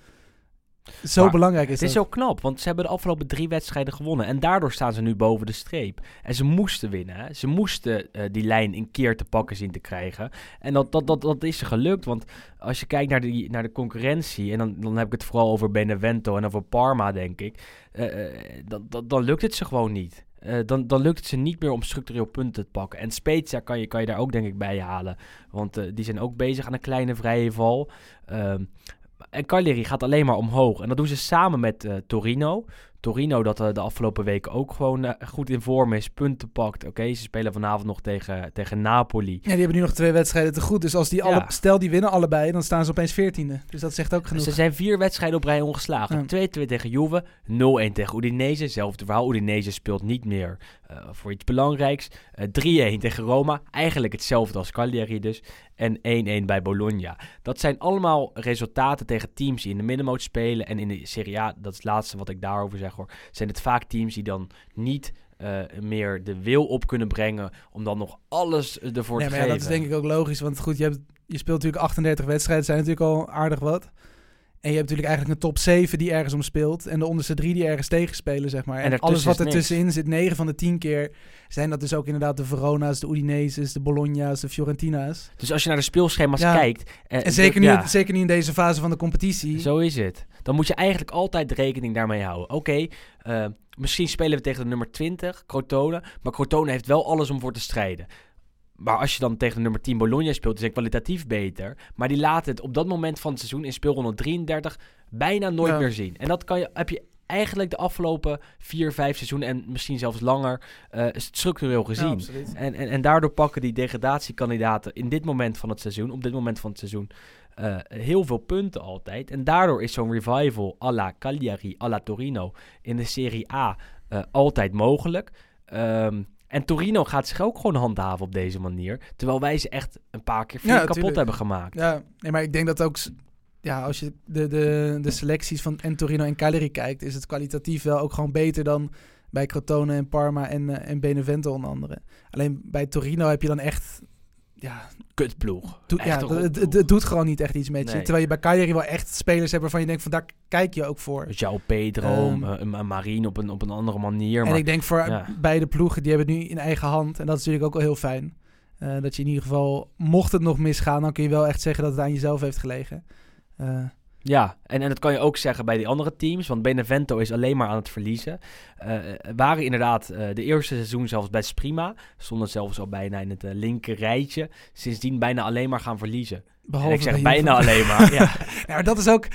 zo Maar belangrijk is Het is dat. zo knap, want ze hebben de afgelopen drie wedstrijden gewonnen. En daardoor staan ze nu boven de streep. En ze moesten winnen. Hè. Ze moesten eh, die lijn een keer te pakken zien te krijgen. En dat, dat, dat, dat is ze gelukt. Want als je kijkt naar, die, naar de concurrentie... en dan, dan heb ik het vooral over Benevento en over Parma, denk ik... eh, eh, dan, dan, dan lukt het ze gewoon niet. Dan, dan lukt het ze niet meer om structureel punten te pakken. En Spezia kan je, kan je daar ook denk ik bij halen. Want die zijn ook bezig aan een kleine vrije val. Ehm, en Cagliari gaat alleen maar omhoog. En dat doen ze samen met eh, Torino. Torino dat eh, de afgelopen weken ook gewoon eh, goed in vorm is. Punten pakt. Oké, ze spelen vanavond nog tegen, tegen Napoli. Ja, die hebben nu nog twee wedstrijden te goed. Dus als die alle, Ja. stel die winnen allebei, dan staan ze opeens veertiende. Dus dat zegt ook genoeg. Ze zijn vier wedstrijden op rij ongeslagen. Ja. 2-2 tegen Juve, 0-1 tegen Udinese. Zelfde verhaal, Udinese speelt niet meer eh, voor iets belangrijks. Eh 3-1 tegen Roma, eigenlijk hetzelfde als Cagliari dus. En 1-1 bij Bologna. Dat zijn allemaal resultaten tegen teams die in de middenmoot spelen. En in de Serie A, dat is het laatste wat ik daarover zeg hoor, zijn het vaak teams die dan niet... eh, meer de wil op kunnen brengen om dan nog alles ervoor Nee, te maar ja, geven. dat is denk ik ook logisch. Want goed, je, hebt, je speelt natuurlijk 38 wedstrijden. zijn natuurlijk al aardig wat. En je hebt natuurlijk eigenlijk een top 7 die ergens om speelt. En de onderste drie die ergens tegenspelen, zeg maar. En, alles wat er tussenin zit, 9 van de 10 keer... zijn dat dus ook inderdaad de Verona's, de Udinese's, de Bologna's, de Fiorentina's. Dus als je naar de speelschema's Ja. kijkt... eh, En zeker nu, ja. zeker nu in deze fase van de competitie. Zo is het. Dan moet je eigenlijk altijd rekening daarmee houden. Oké, eh, misschien spelen we tegen de nummer 20, Crotone. Maar Crotone heeft wel alles om voor te strijden. Maar als je dan tegen de nummer 10 Bologna speelt, is het kwalitatief beter. Maar die laten het op dat moment van het seizoen in speelronde 33 bijna nooit Ja. meer zien. En dat kan je, heb je eigenlijk de afgelopen 4, 5 seizoenen en misschien zelfs langer eh, structureel gezien. En, en, en daardoor pakken die degradatiekandidaten in dit moment van het seizoen, op dit moment van het seizoen, eh, heel veel punten altijd. En daardoor is zo'n revival à la Cagliari, à la Torino in de Serie A eh, altijd mogelijk. Ehm, en Torino gaat zich ook gewoon handhaven op deze manier. Terwijl wij ze echt een paar keer flink Ja, kapot hebben gemaakt. Ja, nee, maar ik denk dat ook... Ja, als je de, de, de selecties van en Torino en Cagliari kijkt... is het kwalitatief wel ook gewoon beter dan bij Crotone en Parma en, eh, en Benevento onder andere. Alleen bij Torino heb je dan echt... Ja, Kutploeg. ja het, doet gewoon niet echt iets met je. Terwijl je bij Cagliari wel echt spelers hebt waarvan je denkt van daar kijk je ook voor. João Pedro, Ehm, eh, Marine op een, op een andere manier. En Maar ik denk voor ja. beide ploegen, die hebben het nu in eigen hand. En dat is natuurlijk ook wel heel fijn. Eh, dat je in ieder geval, mocht het nog misgaan, dan kun je wel echt zeggen dat het aan jezelf heeft gelegen. Eh, Ja, en, en dat kan je ook zeggen bij die andere teams. Want Benevento is alleen maar aan het verliezen. Eh, waren inderdaad eh, de eerste seizoen zelfs best prima. Stonden zelfs al bijna in het eh, linker rijtje. Sindsdien bijna alleen maar gaan verliezen. behalve en ik zeg bij bijna alleen maar. Ja. Ja, maar dat is ook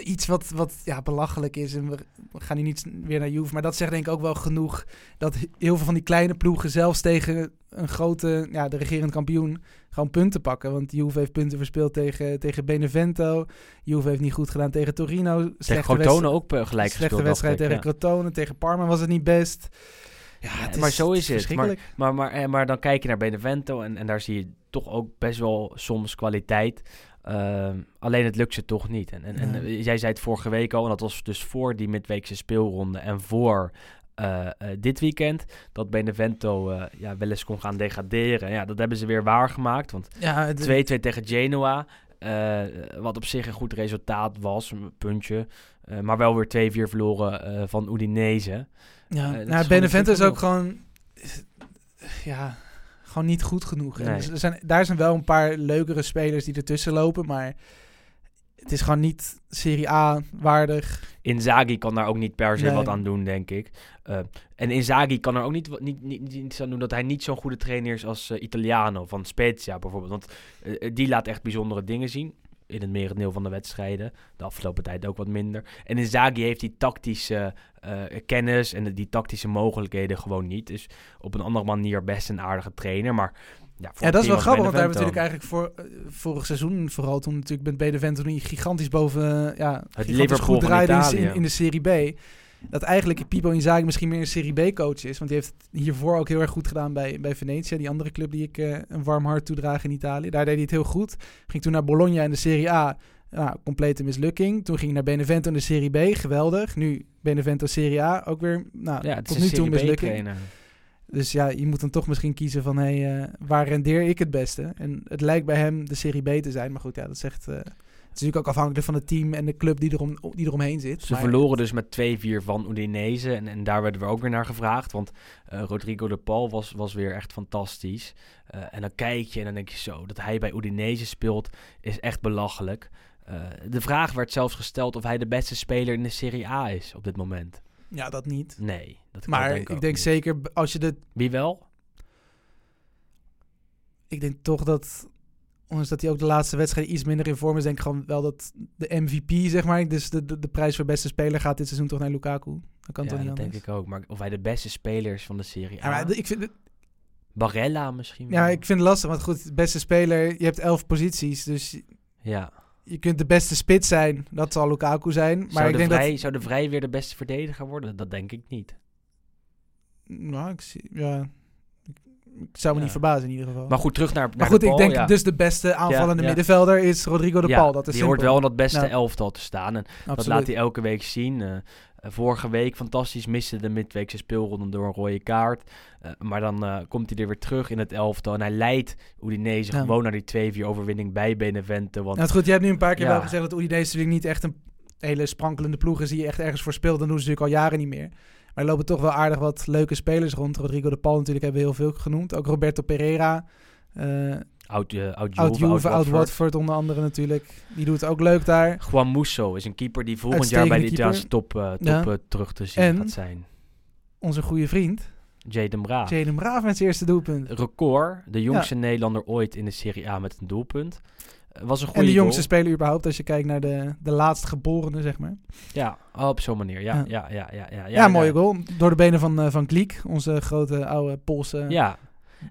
iets wat, wat ja, belachelijk is. En we, gaan hier niet weer naar Juve. Maar dat zegt denk ik ook wel genoeg. Dat heel veel van die kleine ploegen zelfs tegen een grote, ja, de regerend kampioen, gewoon punten pakken. Want Juve heeft punten verspeeld tegen, tegen Benevento. Juve heeft niet goed gedaan tegen Torino. Tegen Slechte Crotone wedstrijd- ook eh, gelijk Slechte gespeeld. wedstrijd dacht tegen ja. Crotone. Tegen Parma was het niet best. Ja, Ja, maar zo is het. verschrikkelijk. Maar, maar, eh, maar dan kijk je naar Benevento en, en daar zie je toch ook best wel soms kwaliteit. Ehm, alleen het lukt ze toch niet. En, en, en jij zei het vorige week al, en dat was dus voor die midweekse speelronde en voor eh, eh, dit weekend, dat Benevento eh, ja, wel eens kon gaan degraderen. Ja, dat hebben ze weer waargemaakt, want Ja, het- 2-2 tegen Genoa. wat op zich een goed resultaat was, een puntje. maar wel weer 2-4 verloren van Udinese. Ja, nou, Benevento is ook gewoon, ja, gewoon niet goed genoeg. En dus er zijn, daar zijn wel een paar leukere spelers die ertussen lopen, maar het is gewoon niet Serie A waardig. Inzaghi kan daar ook niet per se Nee. wat aan doen, denk ik. Eh, en Inzaghi kan er ook niet, niet, niet, niet iets aan doen dat hij niet zo'n goede trainer is als eh, Italiano van Spezia bijvoorbeeld. Want eh, die laat echt bijzondere dingen zien. In het merendeel van de wedstrijden. De afgelopen tijd ook wat minder. En Inzaghi heeft die tactische eh, kennis en die tactische mogelijkheden gewoon niet. Dus op een andere manier best een aardige trainer. Maar ja, voor Ja, dat is wel grappig, want daar hebben we natuurlijk eigenlijk voor, eh, vorig seizoen, vooral toen natuurlijk met Benevento gigantisch boven, eh, ja, gigantisch Liverpool goed draaide in, in de Serie B. Dat eigenlijk Pipo Inzaghi misschien meer een Serie B-coach is. Want die heeft het hiervoor ook heel erg goed gedaan bij, bij Venetia. Die andere club die ik eh, een warm hart toedraag in Italië. Daar deed hij het heel goed. Ging toen naar Bologna in de Serie A. Ja, complete mislukking. Toen ging hij naar Benevento in de Serie B. Geweldig. Nu Benevento Serie A. Ook weer nou, Ja, tot nu toe een mislukking. Dus ja, je moet dan toch misschien kiezen van... Hey, eh, waar rendeer ik het beste? En het lijkt bij hem de Serie B te zijn. Maar goed, ja, dat zegt... het is natuurlijk ook afhankelijk van het team en de club die, erom, die eromheen zit. Ze Maar- verloren dus met 2-4 van Udinese. En, en daar werden we ook weer naar gevraagd. Want eh, Rodrigo de Paul was, was weer echt fantastisch. Eh, en dan kijk je en dan denk je zo... dat hij bij Udinese speelt is echt belachelijk. Eh, de vraag werd zelfs gesteld of hij de beste speler in de Serie A is op dit moment. Ja, dat niet. Nee, dat kan Maar ik denk niet. zeker als je de... Wie wel? Ik denk toch dat... Ondanks dat hij ook de laatste wedstrijd iets minder in vorm is... denk ik gewoon wel dat de MVP, zeg maar... dus de, de, de prijs voor beste speler gaat dit seizoen toch naar Lukaku. Dat kan ja, toch niet dat anders? denk ik ook. Maar of hij de beste speler is van de Serie Ja, maar ik vind, het- Barella misschien ja, wel. ik vind het lastig. Want goed, beste speler... Je hebt elf posities. Dus je- Ja. je kunt de beste spits zijn. Dat zal Lukaku zijn. Maar zou, ik de denk vrij, dat... zou de Vrij weer de beste verdediger worden? Dat denk ik niet. Nou, ik zie... Ja... Ik zou me Ja. niet verbazen in ieder geval. Maar goed, terug naar, naar Maar goed, de ik denk ja. dus de beste aanvallende Ja, middenvelder is Rodrigo de Paul. Dat is die hoort wel in dat beste elftal te staan. En dat laat hij elke week zien. Eh, eh, vorige week fantastisch miste de midweekse speelronde door een rode kaart. Eh, maar dan komt hij er weer terug in het elftal. En hij leidt Udinese gewoon naar die 2-4 overwinning bij Benevento. Want Nou, goed, je hebt nu een paar keer wel gezegd dat Udinese natuurlijk niet echt een hele sprankelende ploeg is die je echt ergens voor speelt. Dan doen ze natuurlijk al jaren niet meer. Maar er lopen toch wel aardig wat leuke spelers rond. Rodrigo de Paul natuurlijk hebben we heel veel genoemd. Ook Roberto Pereira. eh oud, uh, oud oud Juve, Juve, oud oud Watford. Watford onder andere natuurlijk. Die doet het ook leuk daar. Juan Musso is een keeper die volgend jaar bij de Italiaanse top, eh, top Ja. eh, terug te zien En- gaat zijn. Onze goede vriend. Jaden Braaf. Jaden Braaf met zijn eerste doelpunt. Record, de jongste Nederlander ooit in de Serie A met een doelpunt. Was een goede En de jongste goal. speler überhaupt als je kijkt naar de, de laatst geborene, zeg maar. Ja, op zo'n manier. Ja, Ja. ja, ja, ja. Ja, Ja, mooie goal. Door de benen van, eh, van Kliek, onze grote oude Poolse Ja.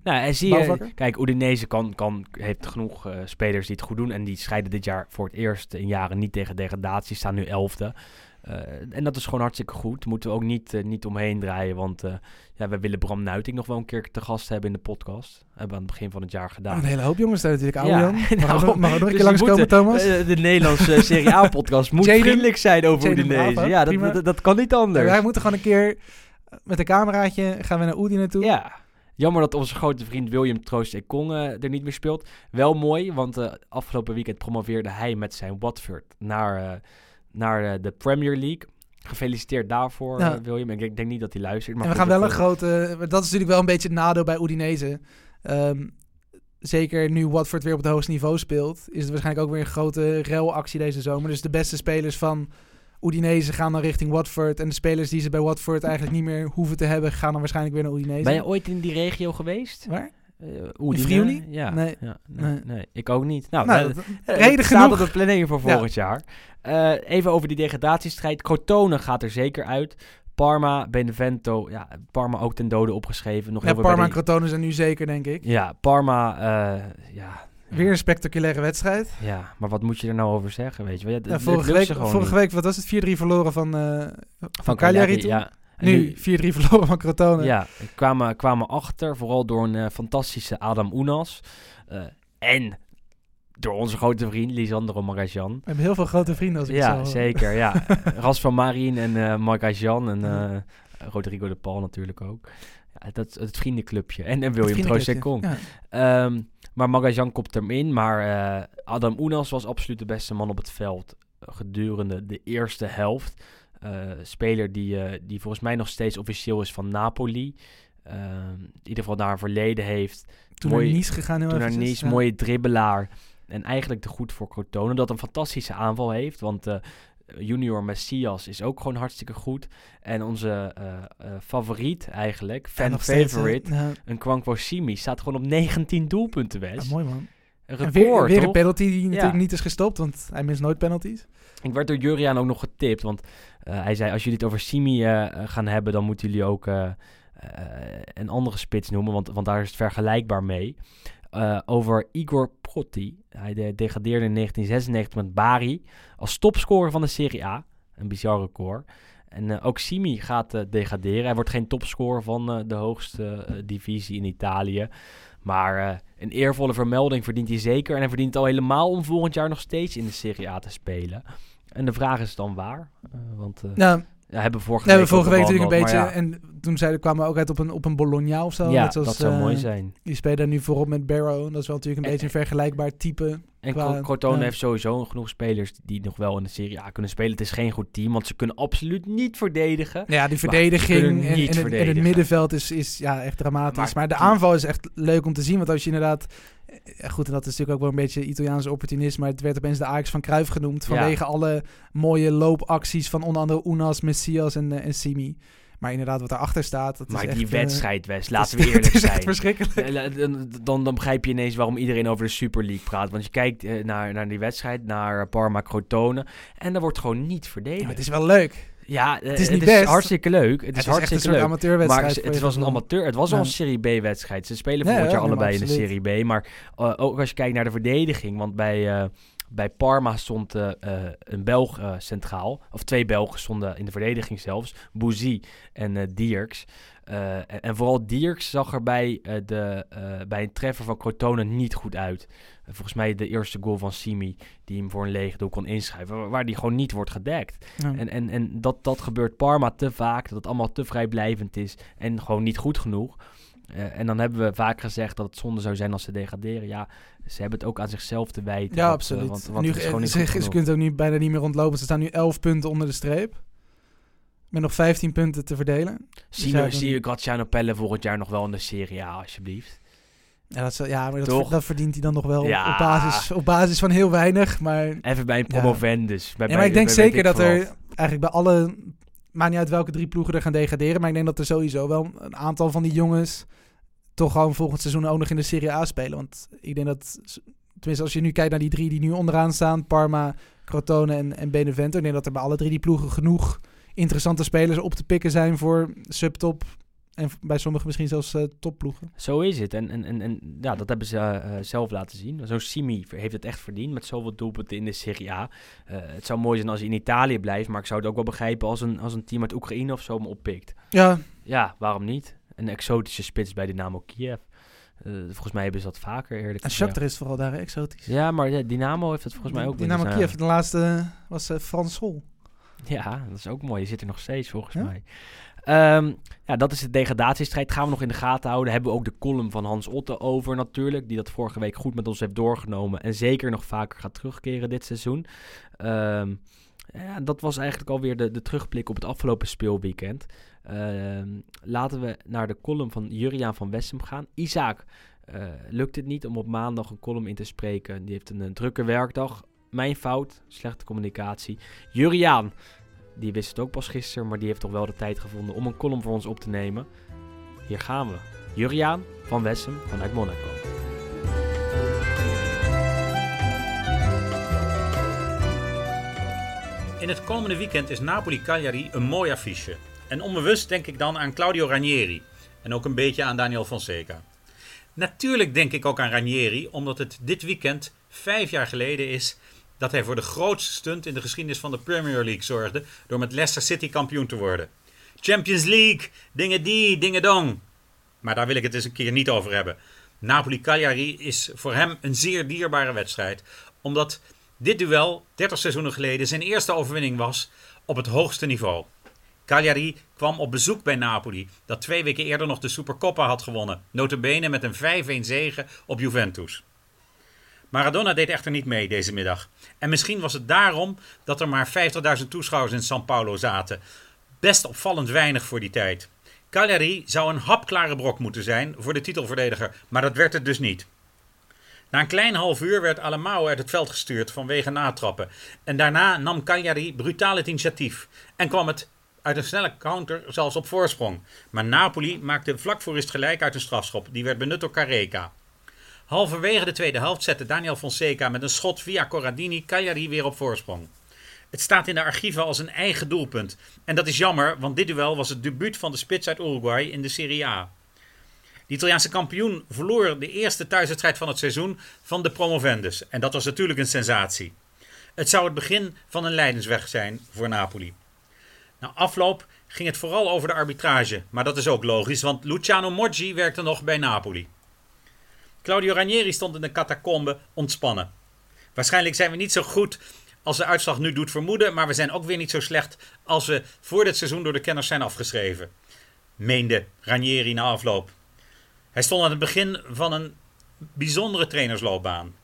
Nou, en zie je, kijk, Udinese kan, kan, heeft genoeg eh, spelers die het goed doen. En die scheiden dit jaar voor het eerst in jaren niet tegen degradatie. Staan nu elfde. Eh, en dat is gewoon hartstikke goed. Moeten we ook niet, eh, niet omheen draaien. Want eh, ja, we willen Bram Nuiting nog wel een keer te gast hebben in de podcast. Hebben we aan het begin van het jaar gedaan. Een hele hoop jongens daar natuurlijk. Oude Ja, Jan. Mag, nou, nog- mag ook nog een dus keer langskomen, Thomas? De Nederlandse Serie A-podcast moet Jaden- vriendelijk zijn over Udinese. Ja, dat, dat, dat kan niet anders. wij moeten gewoon een keer met een cameraatje gaan we naar Oedi naartoe. Ja. Jammer dat onze grote vriend William Troost Ekong er niet meer speelt. Wel mooi, want eh, afgelopen weekend promoveerde hij met zijn Watford naar, naar eh, de Premier League. Gefeliciteerd daarvoor, Ja. eh, William. Ik denk, denk niet dat hij luistert. Maar en we gaan wel dat, een eh, grote... Dat is natuurlijk wel een beetje het nadeel bij Udinese. Ehm, zeker nu Watford weer op het hoogste niveau speelt... is er waarschijnlijk ook weer een grote relactie deze zomer. Dus de beste spelers van Udinese gaan dan richting Watford... en de spelers die ze bij Watford eigenlijk niet meer hoeven te hebben... gaan dan waarschijnlijk weer naar Udinese. Ben je ooit in die regio geweest? Waar? Uh, Udine? Friuli? Ja. Nee. Ja, nee, Nee. nee, ik ook niet. Nou, Nou, eh, dat- Eh, reden genoeg. op de planning voor Ja. volgend jaar. Eh, even over die degradatiestrijd. Crotone gaat er zeker uit. Parma, Benevento. Ja, Parma ook ten dode opgeschreven. Nog ja, Parma en die- Crotone zijn nu zeker, denk ik. Ja, Parma. eh, ja, Weer een spectaculaire wedstrijd. ja, maar wat moet je er nou over zeggen? Weet je? Ja, vorige, week, vorige niet. week, wat was het? 4-3 verloren van, eh van, van Cagliari ja. Nu 4-3 verloren van Crotone. Ja, kwamen, kwamen achter, vooral door een eh, fantastische Adam Unas. Eh, en door onze grote vriend Lisandro Magajan. We hebben heel veel grote vrienden als ik Ja, zo... zeker. Ja. Ras van Marien en eh Magajan en eh, Rodrigo de Paul natuurlijk ook. Ja, dat het vriendenclubje. En, en William Vriendenclubje. Troost Ja. Ehm, maar Magajan kopt hem in. Maar Adam Unas was absoluut de beste man op het veld gedurende de eerste helft. Eh, speler die, eh, die volgens mij nog steeds officieel is van Napoli. Ehm, in ieder geval daar een verleden heeft. Toen Mooi- naar Nice gegaan heel Toen naar Nice, ja. mooie dribbelaar. En eigenlijk te goed voor Crotone. Dat een fantastische aanval heeft. Want eh, junior Messias is ook gewoon hartstikke goed. En onze favoriet eigenlijk, Ja, fan steeds, favorite, Ja, een Kwankwo Simi, staat gewoon op 19 doelpunten, ja, Wes. mooi man. Een En record, weer, weer een penalty die natuurlijk Ja. niet is gestopt, want hij mist nooit penalties. Ik werd door Juriaan ook nog getipt, want eh, hij zei... als jullie het over Simi eh, gaan hebben, dan moeten jullie ook eh, een andere spits noemen... Want, want daar is het vergelijkbaar mee. Over Igor Protti. Hij de- degradeerde in 1996 met Bari als topscorer van de Serie A. Een bizar record. En ook Simi gaat degraderen. Hij wordt geen topscorer van de hoogste divisie in Italië. Maar een eervolle vermelding verdient hij zeker. En hij verdient al helemaal om volgend jaar nog steeds in de Serie A te spelen. En de vraag is dan waar? Eh, want eh Ja, ja, hebben we vorige we week hebben vorige week natuurlijk een beetje... En toen zeiden, kwamen we ook uit op een, op een Bologna of zo. Ja, net zoals, dat zou eh, mooi zijn. Die spelen daar nu voorop met Barrow. Dat is wel natuurlijk een En- beetje een vergelijkbaar type. En qua- ja. heeft sowieso genoeg spelers die nog wel in de Serie A kunnen spelen. Het is geen goed team, want ze kunnen absoluut niet verdedigen. Ja, die verdediging en, het, en het verdedigen. middenveld is, is ja, echt dramatisch. Maar Maar, de aanval is echt leuk om te zien. Want als je inderdaad... eh, Goed, en dat is natuurlijk ook wel een beetje Italiaans opportunisme. Maar het werd opeens de Ajax van Cruijff genoemd. Ja. Vanwege alle mooie loopacties van onder andere Unas, Messias en, eh, en Simi. Maar inderdaad, wat daarachter staat... Dat maar is die echt, eh, wedstrijd, Wes, het laten is- we eerlijk is echt zijn. verschrikkelijk. Eh, Dan, dan, dan begrijp je ineens waarom iedereen over de Super League praat. Want je kijkt eh, naar, naar die wedstrijd, naar Parma Crotone. En er wordt gewoon niet Ja, verdedigd. maar het is wel leuk. Ja, eh, Het is niet best. hartstikke leuk. Het Het is een hartstikke soort leuk. amateurwedstrijd. Maar het je was een amateur. Het was al Ja. een Serie B-wedstrijd. Ze spelen volgend ja, jaar allebei in de. Serie B. Maar eh, ook als je kijkt naar de verdediging. Want bij, eh, bij Parma stond eh, eh, een Belg eh, centraal. Of twee Belgen stonden in de verdediging zelfs. Bouzy en eh Dierks. Eh, en, en vooral Dierks zag er bij, eh, de, eh, bij een treffer van Crotone niet goed uit. Volgens mij de eerste goal van Simi, die hem voor een leeg doel kon inschrijven. Waar, waar die gewoon niet wordt gedekt. Ja. En, en, en dat, dat gebeurt Parma te vaak, dat het allemaal te vrijblijvend is en gewoon niet goed genoeg. En dan hebben we vaak gezegd dat het zonde zou zijn als ze degraderen. Ja, ze hebben het ook aan zichzelf te wijten. Ja, want, absoluut. want, nu, het is gewoon niet ze, ze kunnen ook nu bijna niet meer ontlopen. Ze staan nu 11 punten onder de streep. Met nog 15 punten te verdelen. Zie Ja, je, zie je Graziano Pelle volgend jaar nog wel in de Serie A, alsjeblieft? Ja, dat, ja maar dat, verdient hij dan nog wel Ja. op, basis, op basis van heel weinig. Maar, Even bij een Ja. promovendus. Bij, ja, maar ik denk bij zeker dat er eigenlijk bij alle... Maakt niet uit welke drie ploegen er gaan degraderen. Maar ik denk dat er sowieso wel een aantal van die jongens... toch gewoon volgend seizoen ook nog in de Serie A spelen. Want ik denk dat... Tenminste, als je nu kijkt naar die drie die nu onderaan staan... Parma, Crotone en, en Benevento... ik denk dat er bij alle drie die ploegen genoeg interessante spelers op te pikken zijn... voor subtop en bij sommigen misschien zelfs eh, topploegen. Zo is het. En, en, en, en ja, dat hebben ze eh, eh, zelf laten zien. Zo'n Simi heeft het echt verdiend met zoveel doelpunten in de Serie A. Het zou mooi zijn als hij in Italië blijft. Maar ik zou het ook wel begrijpen als een, als een team uit Oekraïne of zo hem oppikt. Ja, Ja, waarom niet? Een exotische spits bij Dynamo Kiev. Volgens mij hebben ze dat vaker eerlijk en. Shakhtar is vooral daar exotisch. Ja, maar ja, Dynamo heeft het volgens mij ook. Dynamo Kiev, de laatste was Frans Sol. Ja, dat is ook mooi. Die zit er nog steeds volgens Ja? mij. Ehm, ja, dat is de degradatiestrijd. Gaan we nog in de gaten houden. Hebben we ook de column van Hans Otte over natuurlijk. Die dat vorige week goed met ons heeft doorgenomen. En zeker nog vaker gaat terugkeren dit seizoen. Ehm, ja, dat was eigenlijk alweer de, de terugblik op het afgelopen speelweekend. Ehm, laten we naar de column van Juriaan van Wessem gaan. Isaac, eh, lukt het niet om op maandag een column in te spreken. Die heeft een, een drukke werkdag. Mijn fout, slechte communicatie. Juriaan, die wist het ook pas gisteren, maar die heeft toch wel de tijd gevonden om een column voor ons op te nemen. Hier gaan we. Juriaan van Wessem vanuit Monaco. In het komende weekend is Napoli-Cagliari een mooi affiche. En onbewust denk ik dan aan Claudio Ranieri. En ook een beetje aan Daniel Fonseca. Natuurlijk denk ik ook aan Ranieri, omdat het dit weekend vijf jaar geleden is dat hij voor de grootste stunt in de geschiedenis van de Premier League zorgde door met Leicester City kampioen te worden. Champions League, dingen die, dingen dong. Maar daar wil ik het eens een keer niet over hebben. Napoli-Cagliari is voor hem een zeer dierbare wedstrijd. Omdat dit duel 30 seizoenen geleden zijn eerste overwinning was op het hoogste niveau. Cagliari kwam op bezoek bij Napoli, dat twee weken eerder nog de Supercoppa had gewonnen. Notabene met een 5-1 zege op Juventus. Maradona deed echter niet mee deze middag. En misschien was het daarom dat er maar 50.000 toeschouwers in São Paulo zaten. Best opvallend weinig voor die tijd. Cagliari zou een hapklare brok moeten zijn voor de titelverdediger, maar dat werd het dus niet. Na een klein half uur werd Alemao uit het veld gestuurd vanwege natrappen. En daarna nam Cagliari brutaal het initiatief en kwam het uit een snelle counter zelfs op voorsprong. Maar Napoli maakte vlak voor rust gelijk uit een strafschop. Die werd benut door Careca. Halverwege de tweede helft zette Daniel Fonseca met een schot via Corradini Cagliari weer op voorsprong. Het staat in de archieven als een eigen doelpunt. En dat is jammer, want dit duel was het debuut van de spits uit Uruguay in de Serie A. De Italiaanse kampioen verloor de eerste thuiswedstrijd van het seizoen van de promovendus. En dat was natuurlijk een sensatie. Het zou het begin van een leidensweg zijn voor Napoli. Na afloop ging het vooral over de arbitrage, maar dat is ook logisch, want Luciano Moggi werkte nog bij Napoli. Claudio Ranieri stond in de catacombe ontspannen. Waarschijnlijk zijn we niet zo goed als de uitslag nu doet vermoeden, maar we zijn ook weer niet zo slecht als we voor dit seizoen door de kenners zijn afgeschreven. Meende Ranieri na afloop. Hij stond aan het begin van een bijzondere trainersloopbaan.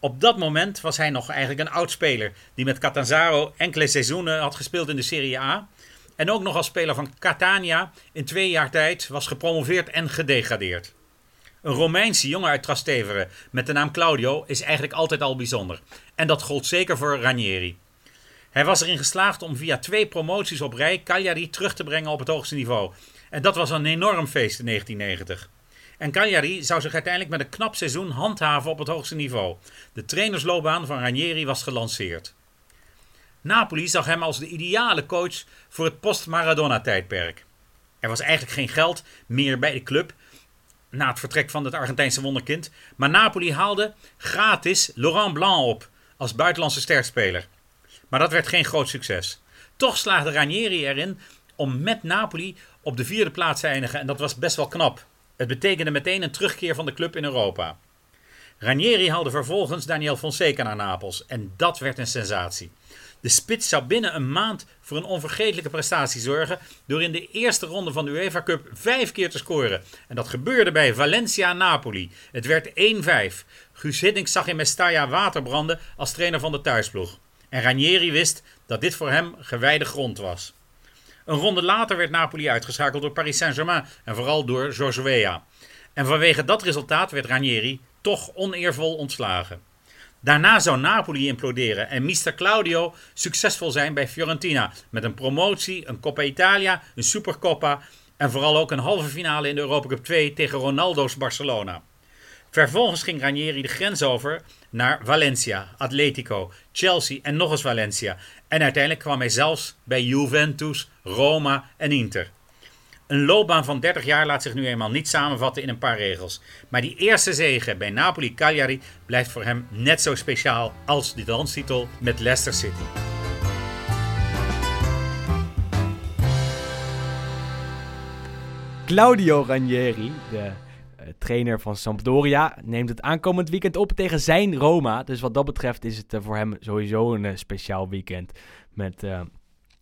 Op dat moment was hij nog eigenlijk een oud speler die met Catanzaro enkele seizoenen had gespeeld in de Serie A. En ook nog als speler van Catania in twee jaar tijd was gepromoveerd en gedegradeerd. Een Romeinse jongen uit Trastevere met de naam Claudio is eigenlijk altijd al bijzonder. En dat gold zeker voor Ranieri. Hij was erin geslaagd om via twee promoties op rij Cagliari terug te brengen op het hoogste niveau. En dat was een enorm feest in 1990. En Cagliari zou zich uiteindelijk met een knap seizoen handhaven op het hoogste niveau. De trainersloopbaan van Ranieri was gelanceerd. Napoli zag hem als de ideale coach voor het post-Maradona-tijdperk. Er was eigenlijk geen geld meer bij de club na het vertrek van het Argentijnse wonderkind, maar Napoli haalde gratis Laurent Blanc op als buitenlandse sterspeler. Maar dat werd geen groot succes. Toch slaagde Ranieri erin om met Napoli op de vierde plaats te eindigen en dat was best wel knap. Het betekende meteen een terugkeer van de club in Europa. Ranieri haalde vervolgens Daniel Fonseca naar Napels en dat werd een sensatie. De spits zou binnen een maand voor een onvergetelijke prestatie zorgen door in de eerste ronde van de UEFA Cup vijf keer te scoren. En dat gebeurde bij Valencia-Napoli. Het werd 1-5. Guus zag in Mestalla water branden als trainer van de thuisploeg. En Ranieri wist dat dit voor hem gewijde grond was. Een ronde later werd Napoli uitgeschakeld door Paris Saint-Germain en vooral door Weah. En vanwege dat resultaat werd Ranieri toch oneervol ontslagen. Daarna zou Napoli imploderen en Mister Claudio succesvol zijn bij Fiorentina met een promotie, een Coppa Italia, een Supercoppa en vooral ook een halve finale in de Europa Cup 2 tegen Ronaldo's Barcelona. Vervolgens ging Ranieri de grens over naar Valencia, Atletico, Chelsea en nog eens Valencia. En uiteindelijk kwam hij zelfs bij Juventus, Roma en Inter. Een loopbaan van 30 jaar laat zich nu eenmaal niet samenvatten in een paar regels. Maar die eerste zege bij Napoli-Cagliari blijft voor hem net zo speciaal als de landstitel met Leicester City. Claudio Ranieri, de eh, trainer van Sampdoria, neemt het aankomend weekend op tegen zijn Roma. Dus wat dat betreft is het eh, voor hem sowieso een eh, speciaal weekend met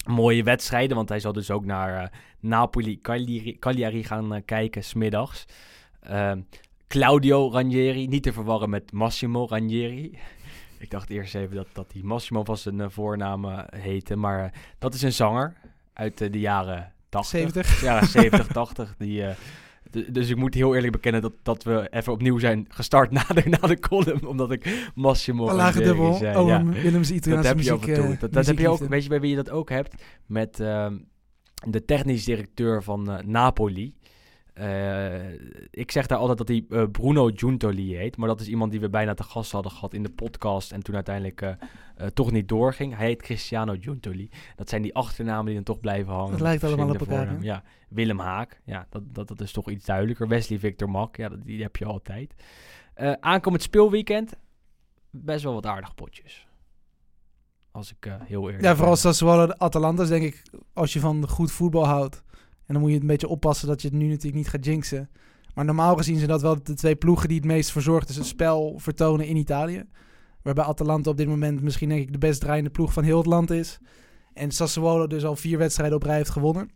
mooie wedstrijden. Want hij zal dus ook naar eh, Napoli, Cagliari, Cagliari gaan eh, kijken, smiddags. Ehm, Claudio Ranieri, niet te verwarren met Massimo Ranieri. Ik dacht eerst even dat, dat hij Massimo van zijn eh, voornaam heette. Maar dat is een zanger uit de jaren 80. 70. Ja, 70, 80. Die, dus ik moet heel eerlijk bekennen dat, dat we even opnieuw zijn gestart na de, na de column. Omdat ik Massimo Een lage dubbel. zei. Oh, ja. Willems Dat Italiaanse heb je muziek. en toe. eh, Dat, dat heb je ook, weet je bij wie je dat ook hebt? Met ehm, de technisch directeur van eh, Napoli. Eh, ik zeg daar altijd dat hij eh, Bruno Giuntoli heet. Maar dat is iemand die we bijna te gast hadden gehad in de podcast. En toen uiteindelijk eh, toch niet doorging. Hij heet Cristiano Giuntoli. Dat zijn die achternamen die dan toch blijven hangen. Dat lijkt allemaal op elkaar. Ja, Willem Haak. Ja, dat, dat, dat is toch iets duidelijker. Wesley Victor Mak. Ja, dat, die heb je altijd. Aankomend speelweekend. Best wel wat aardig potjes. Als ik heel eerlijk Ja, vooral. Sassuolo de Atalanta is denk ik, als je van goed voetbal houdt. En dan moet je het een beetje oppassen dat je het nu natuurlijk niet gaat jinxen. Maar normaal gezien zijn dat wel de twee ploegen die het meest verzorgd is het spel vertonen in Italië. Waarbij Atalanta op dit moment misschien denk ik de best draaiende ploeg van heel het land is. En Sassuolo dus al vier wedstrijden op rij heeft gewonnen.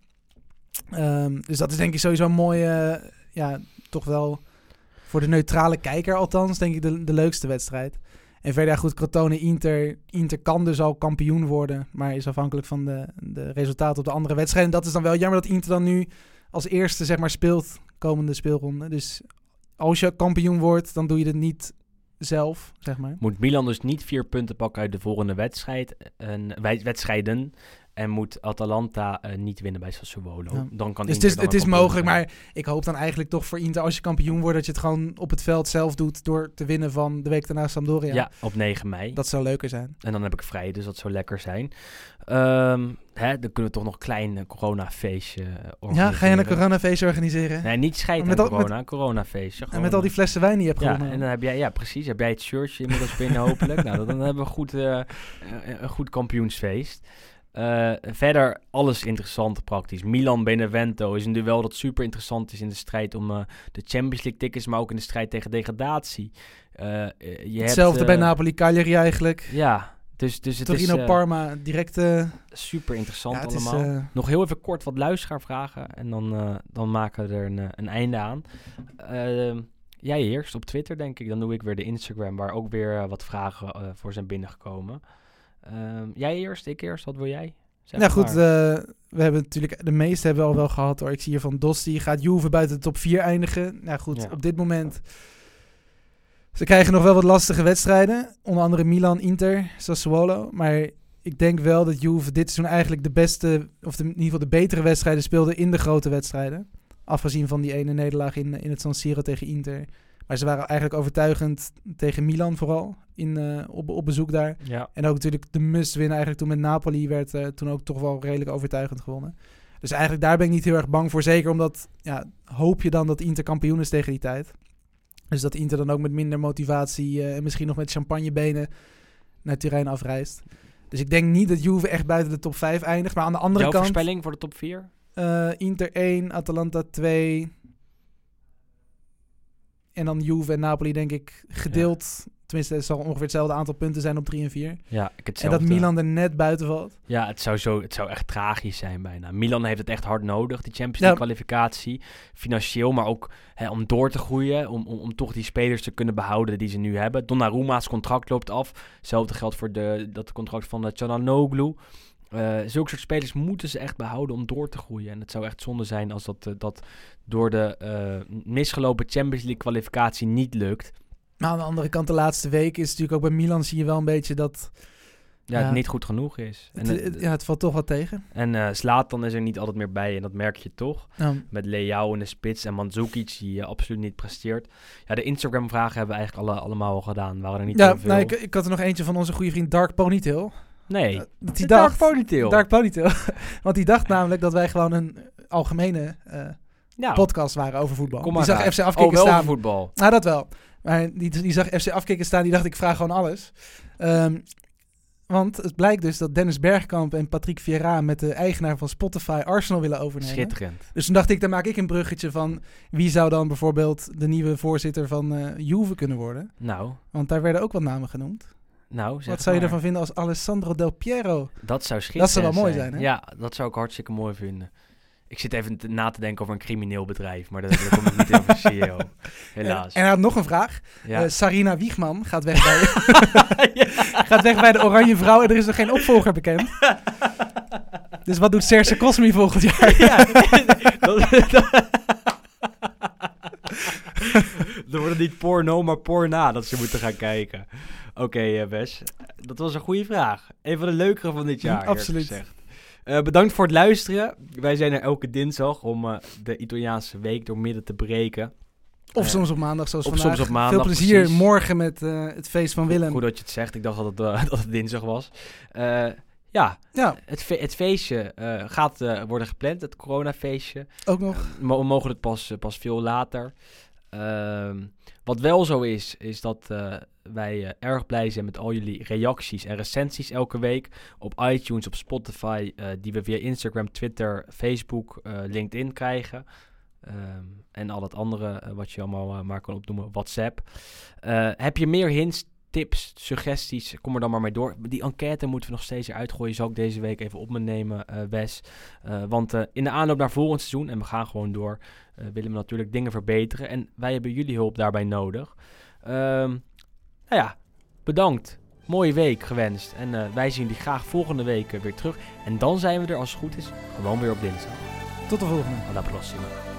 Ehm, dus dat is denk ik sowieso een mooie, eh, ja, toch wel voor de neutrale kijker althans, denk ik de, de leukste wedstrijd. En verder, goed, Crotone Inter. Inter kan dus al kampioen worden, maar is afhankelijk van de, de resultaten op de andere wedstrijden. En dat is dan wel jammer dat Inter dan nu als eerste, zeg maar, speelt komende speelronde. Dus als je kampioen wordt, dan doe je het niet zelf, zeg maar. Moet Milan dus niet vier punten pakken uit de volgende wedstrijd, en, wij- wedstrijden. En moet Atalanta eh, niet winnen bij Sassuolo. Ja. Dan kan Dus het is, het is mogelijk, zijn. maar ik hoop dan eigenlijk toch voor Inter, als je kampioen wordt, dat je het gewoon op het veld zelf doet door te winnen van de week daarna Sampdoria. Ja, op 9 mei. Dat zou leuker zijn. En dan heb ik vrij, dus dat zou lekker zijn. Ehm, hè, dan kunnen we toch nog een klein eh, coronafeestje eh, organiseren. Ja, ga je een coronafeestje organiseren? Nee, niet scheiden Met al- met- corona, een coronafeestje. en gewoon, met al die eh, flessen wijn die je hebt Ja, gewonnen. en dan heb jij, ja, precies. Heb jij het shirtje inmiddels binnen, hopelijk. Nou, dan hebben we goed, eh, eh, een goed kampioensfeest. Eh, verder, alles interessant praktisch. Milan-Benevento is een duel dat super interessant is in de strijd om eh, de Champions League tickets, maar ook in de strijd tegen degradatie. Eh, je Hetzelfde hebt, bij eh, Napoli-Cagliari eigenlijk. Ja, dus, dus het is Torino-Parma, direct... super interessant ja, het is, allemaal. Nog heel even kort wat luisteraarvragen en dan, dan maken we er een, een einde aan. Ehm, jij eerst op Twitter, denk ik. Dan doe ik weer de Instagram, waar ook weer wat vragen voor zijn binnengekomen. Ehm, jij eerst, ik eerst, wat wil jij? Zeg ja goed, eh, we hebben natuurlijk... De meeste hebben we al wel gehad hoor. Ik zie hier van Dosti. Gaat Juve buiten de top 4 eindigen? Nou goed, Ja. op dit moment... Ze krijgen nog wel wat lastige wedstrijden. Onder andere Milan, Inter, Sassuolo. Maar ik denk wel dat Juve dit seizoen eigenlijk de beste... Of de, in ieder geval de betere wedstrijden speelde in de grote wedstrijden. Afgezien van die ene nederlaag in, in het San Siro tegen Inter. Maar ze waren eigenlijk overtuigend tegen Milan vooral. In, eh, op, op bezoek daar. ja. En ook natuurlijk de must winnen eigenlijk toen met Napoli werd eh, toen ook toch wel redelijk overtuigend gewonnen. Dus eigenlijk daar ben ik niet heel erg bang voor. Zeker omdat ja, hoop je dan dat Inter kampioen is tegen die tijd. Dus dat Inter dan ook met minder motivatie eh, en misschien nog met champagnebenen naar Turijn afreist. Dus ik denk niet dat Juve echt buiten de top 5 eindigt. Maar aan de andere Jouw kant, voorspelling voor de top 4? eh, Inter 1, Atalanta 2. En dan Juve en Napoli denk ik gedeeld. Tenminste, het zal ongeveer hetzelfde aantal punten zijn op 3 en 4. Ja, ik En hetzelfde. dat Milan er net buiten valt. Ja, het zou, zo, het zou echt tragisch zijn bijna. Milan heeft het echt hard nodig, die Champions Ja. League kwalificatie. Financieel, maar ook hè, om door te groeien. Om, om, om toch die spelers te kunnen behouden die ze nu hebben. Donnaruma's contract loopt af. Hetzelfde geldt voor de, dat contract van de Cananoglu. Eh zulke soort spelers moeten ze echt behouden om door te groeien. En het zou echt zonde zijn als dat, eh, dat door de eh, misgelopen Champions League kwalificatie niet lukt. Maar aan de andere kant, de laatste week is natuurlijk ook bij Milan zie je wel een beetje dat... Ja, het niet goed genoeg is. Het, en het- ja, het valt toch wat tegen. en eh Zlatan is er niet altijd meer bij en dat merk je toch. Met Leao in de spits en Mandzukic die absoluut niet presteert. Ja, de Instagram-vragen hebben we eigenlijk alle, allemaal al gedaan. Waren er niet ja, nou, ik, ik had er nog eentje van onze goede vriend Dark Ponytail. Nee. Dat hij De Dark dacht... Ponytail. Dark Ponytail. Want die dacht namelijk dat wij gewoon een algemene eh, ja, podcast waren over voetbal. kom die maar zag uit. FC afkicken Oh, wel staan. over voetbal. Nou, dat wel. Maar die, die zag FC afkicken staan. Die dacht, ik vraag gewoon alles. Ehm, want het blijkt dus dat Dennis Bergkamp en Patrick Vieira... met de eigenaar van Spotify Arsenal willen overnemen. Schitterend. Dus toen dacht ik, dan maak ik een bruggetje van... wie zou dan bijvoorbeeld de nieuwe voorzitter van eh Juve kunnen worden? Nou, Want daar werden ook wat namen genoemd. Nou wat zou je ervan vinden als Alessandro Del Piero? Dat zou schitterend zou wel mooi zijn, hè? Ja, dat zou ik hartstikke mooi vinden. Ik zit even te- na te denken over een crimineel bedrijf, maar daar, daar kom ik niet over CEO. Helaas. En hij had nog een vraag. ja. Eh, Sarina Wiegman gaat weg, bij, gaat weg bij de Oranje Vrouw en er is nog geen opvolger bekend. Dus wat doet Serse Cosmi volgend jaar? ja. dat, dat- Niet porno, maar porna dat ze moeten gaan kijken. Oké, eh, Wes. Dat was een goede vraag. Een van de leukere van dit jaar, Absoluut. gezegd. Eh, bedankt voor het luisteren. Wij zijn er elke dinsdag om eh, de Italiaanse week door midden te breken. Of soms op maandag, zoals of vandaag. soms op maandag, Veel plezier precies. morgen met het feest van Willem. Goed dat je het zegt. Ik dacht dat het, dat het dinsdag was. Ja, Ja, het, fe- het feestje gaat worden gepland. Het coronafeestje. ook nog. We mogen het pas, pas veel later. Ehm, Wat wel zo is, is dat eh, wij eh, erg blij zijn met al jullie reacties en recensies elke week op iTunes, op Spotify, eh, die we via Instagram, Twitter, Facebook, LinkedIn krijgen. Ehm, en al het andere wat je allemaal maar kan opnoemen, WhatsApp. Heb je meer hints, tips, suggesties, kom er dan maar mee door. Die enquête moeten we nog steeds uitgooien. Zal ik deze week even op me nemen, eh, Wes. Eh, want eh, in de aanloop naar volgend seizoen, en we gaan gewoon door, willen we natuurlijk dingen verbeteren. En wij hebben jullie hulp daarbij nodig. Ehm, nou ja, bedankt. Mooie week gewenst. En wij zien jullie graag volgende week weer terug. En dan zijn we er, als het goed is, gewoon weer op dinsdag. Tot de volgende. Alla prossima.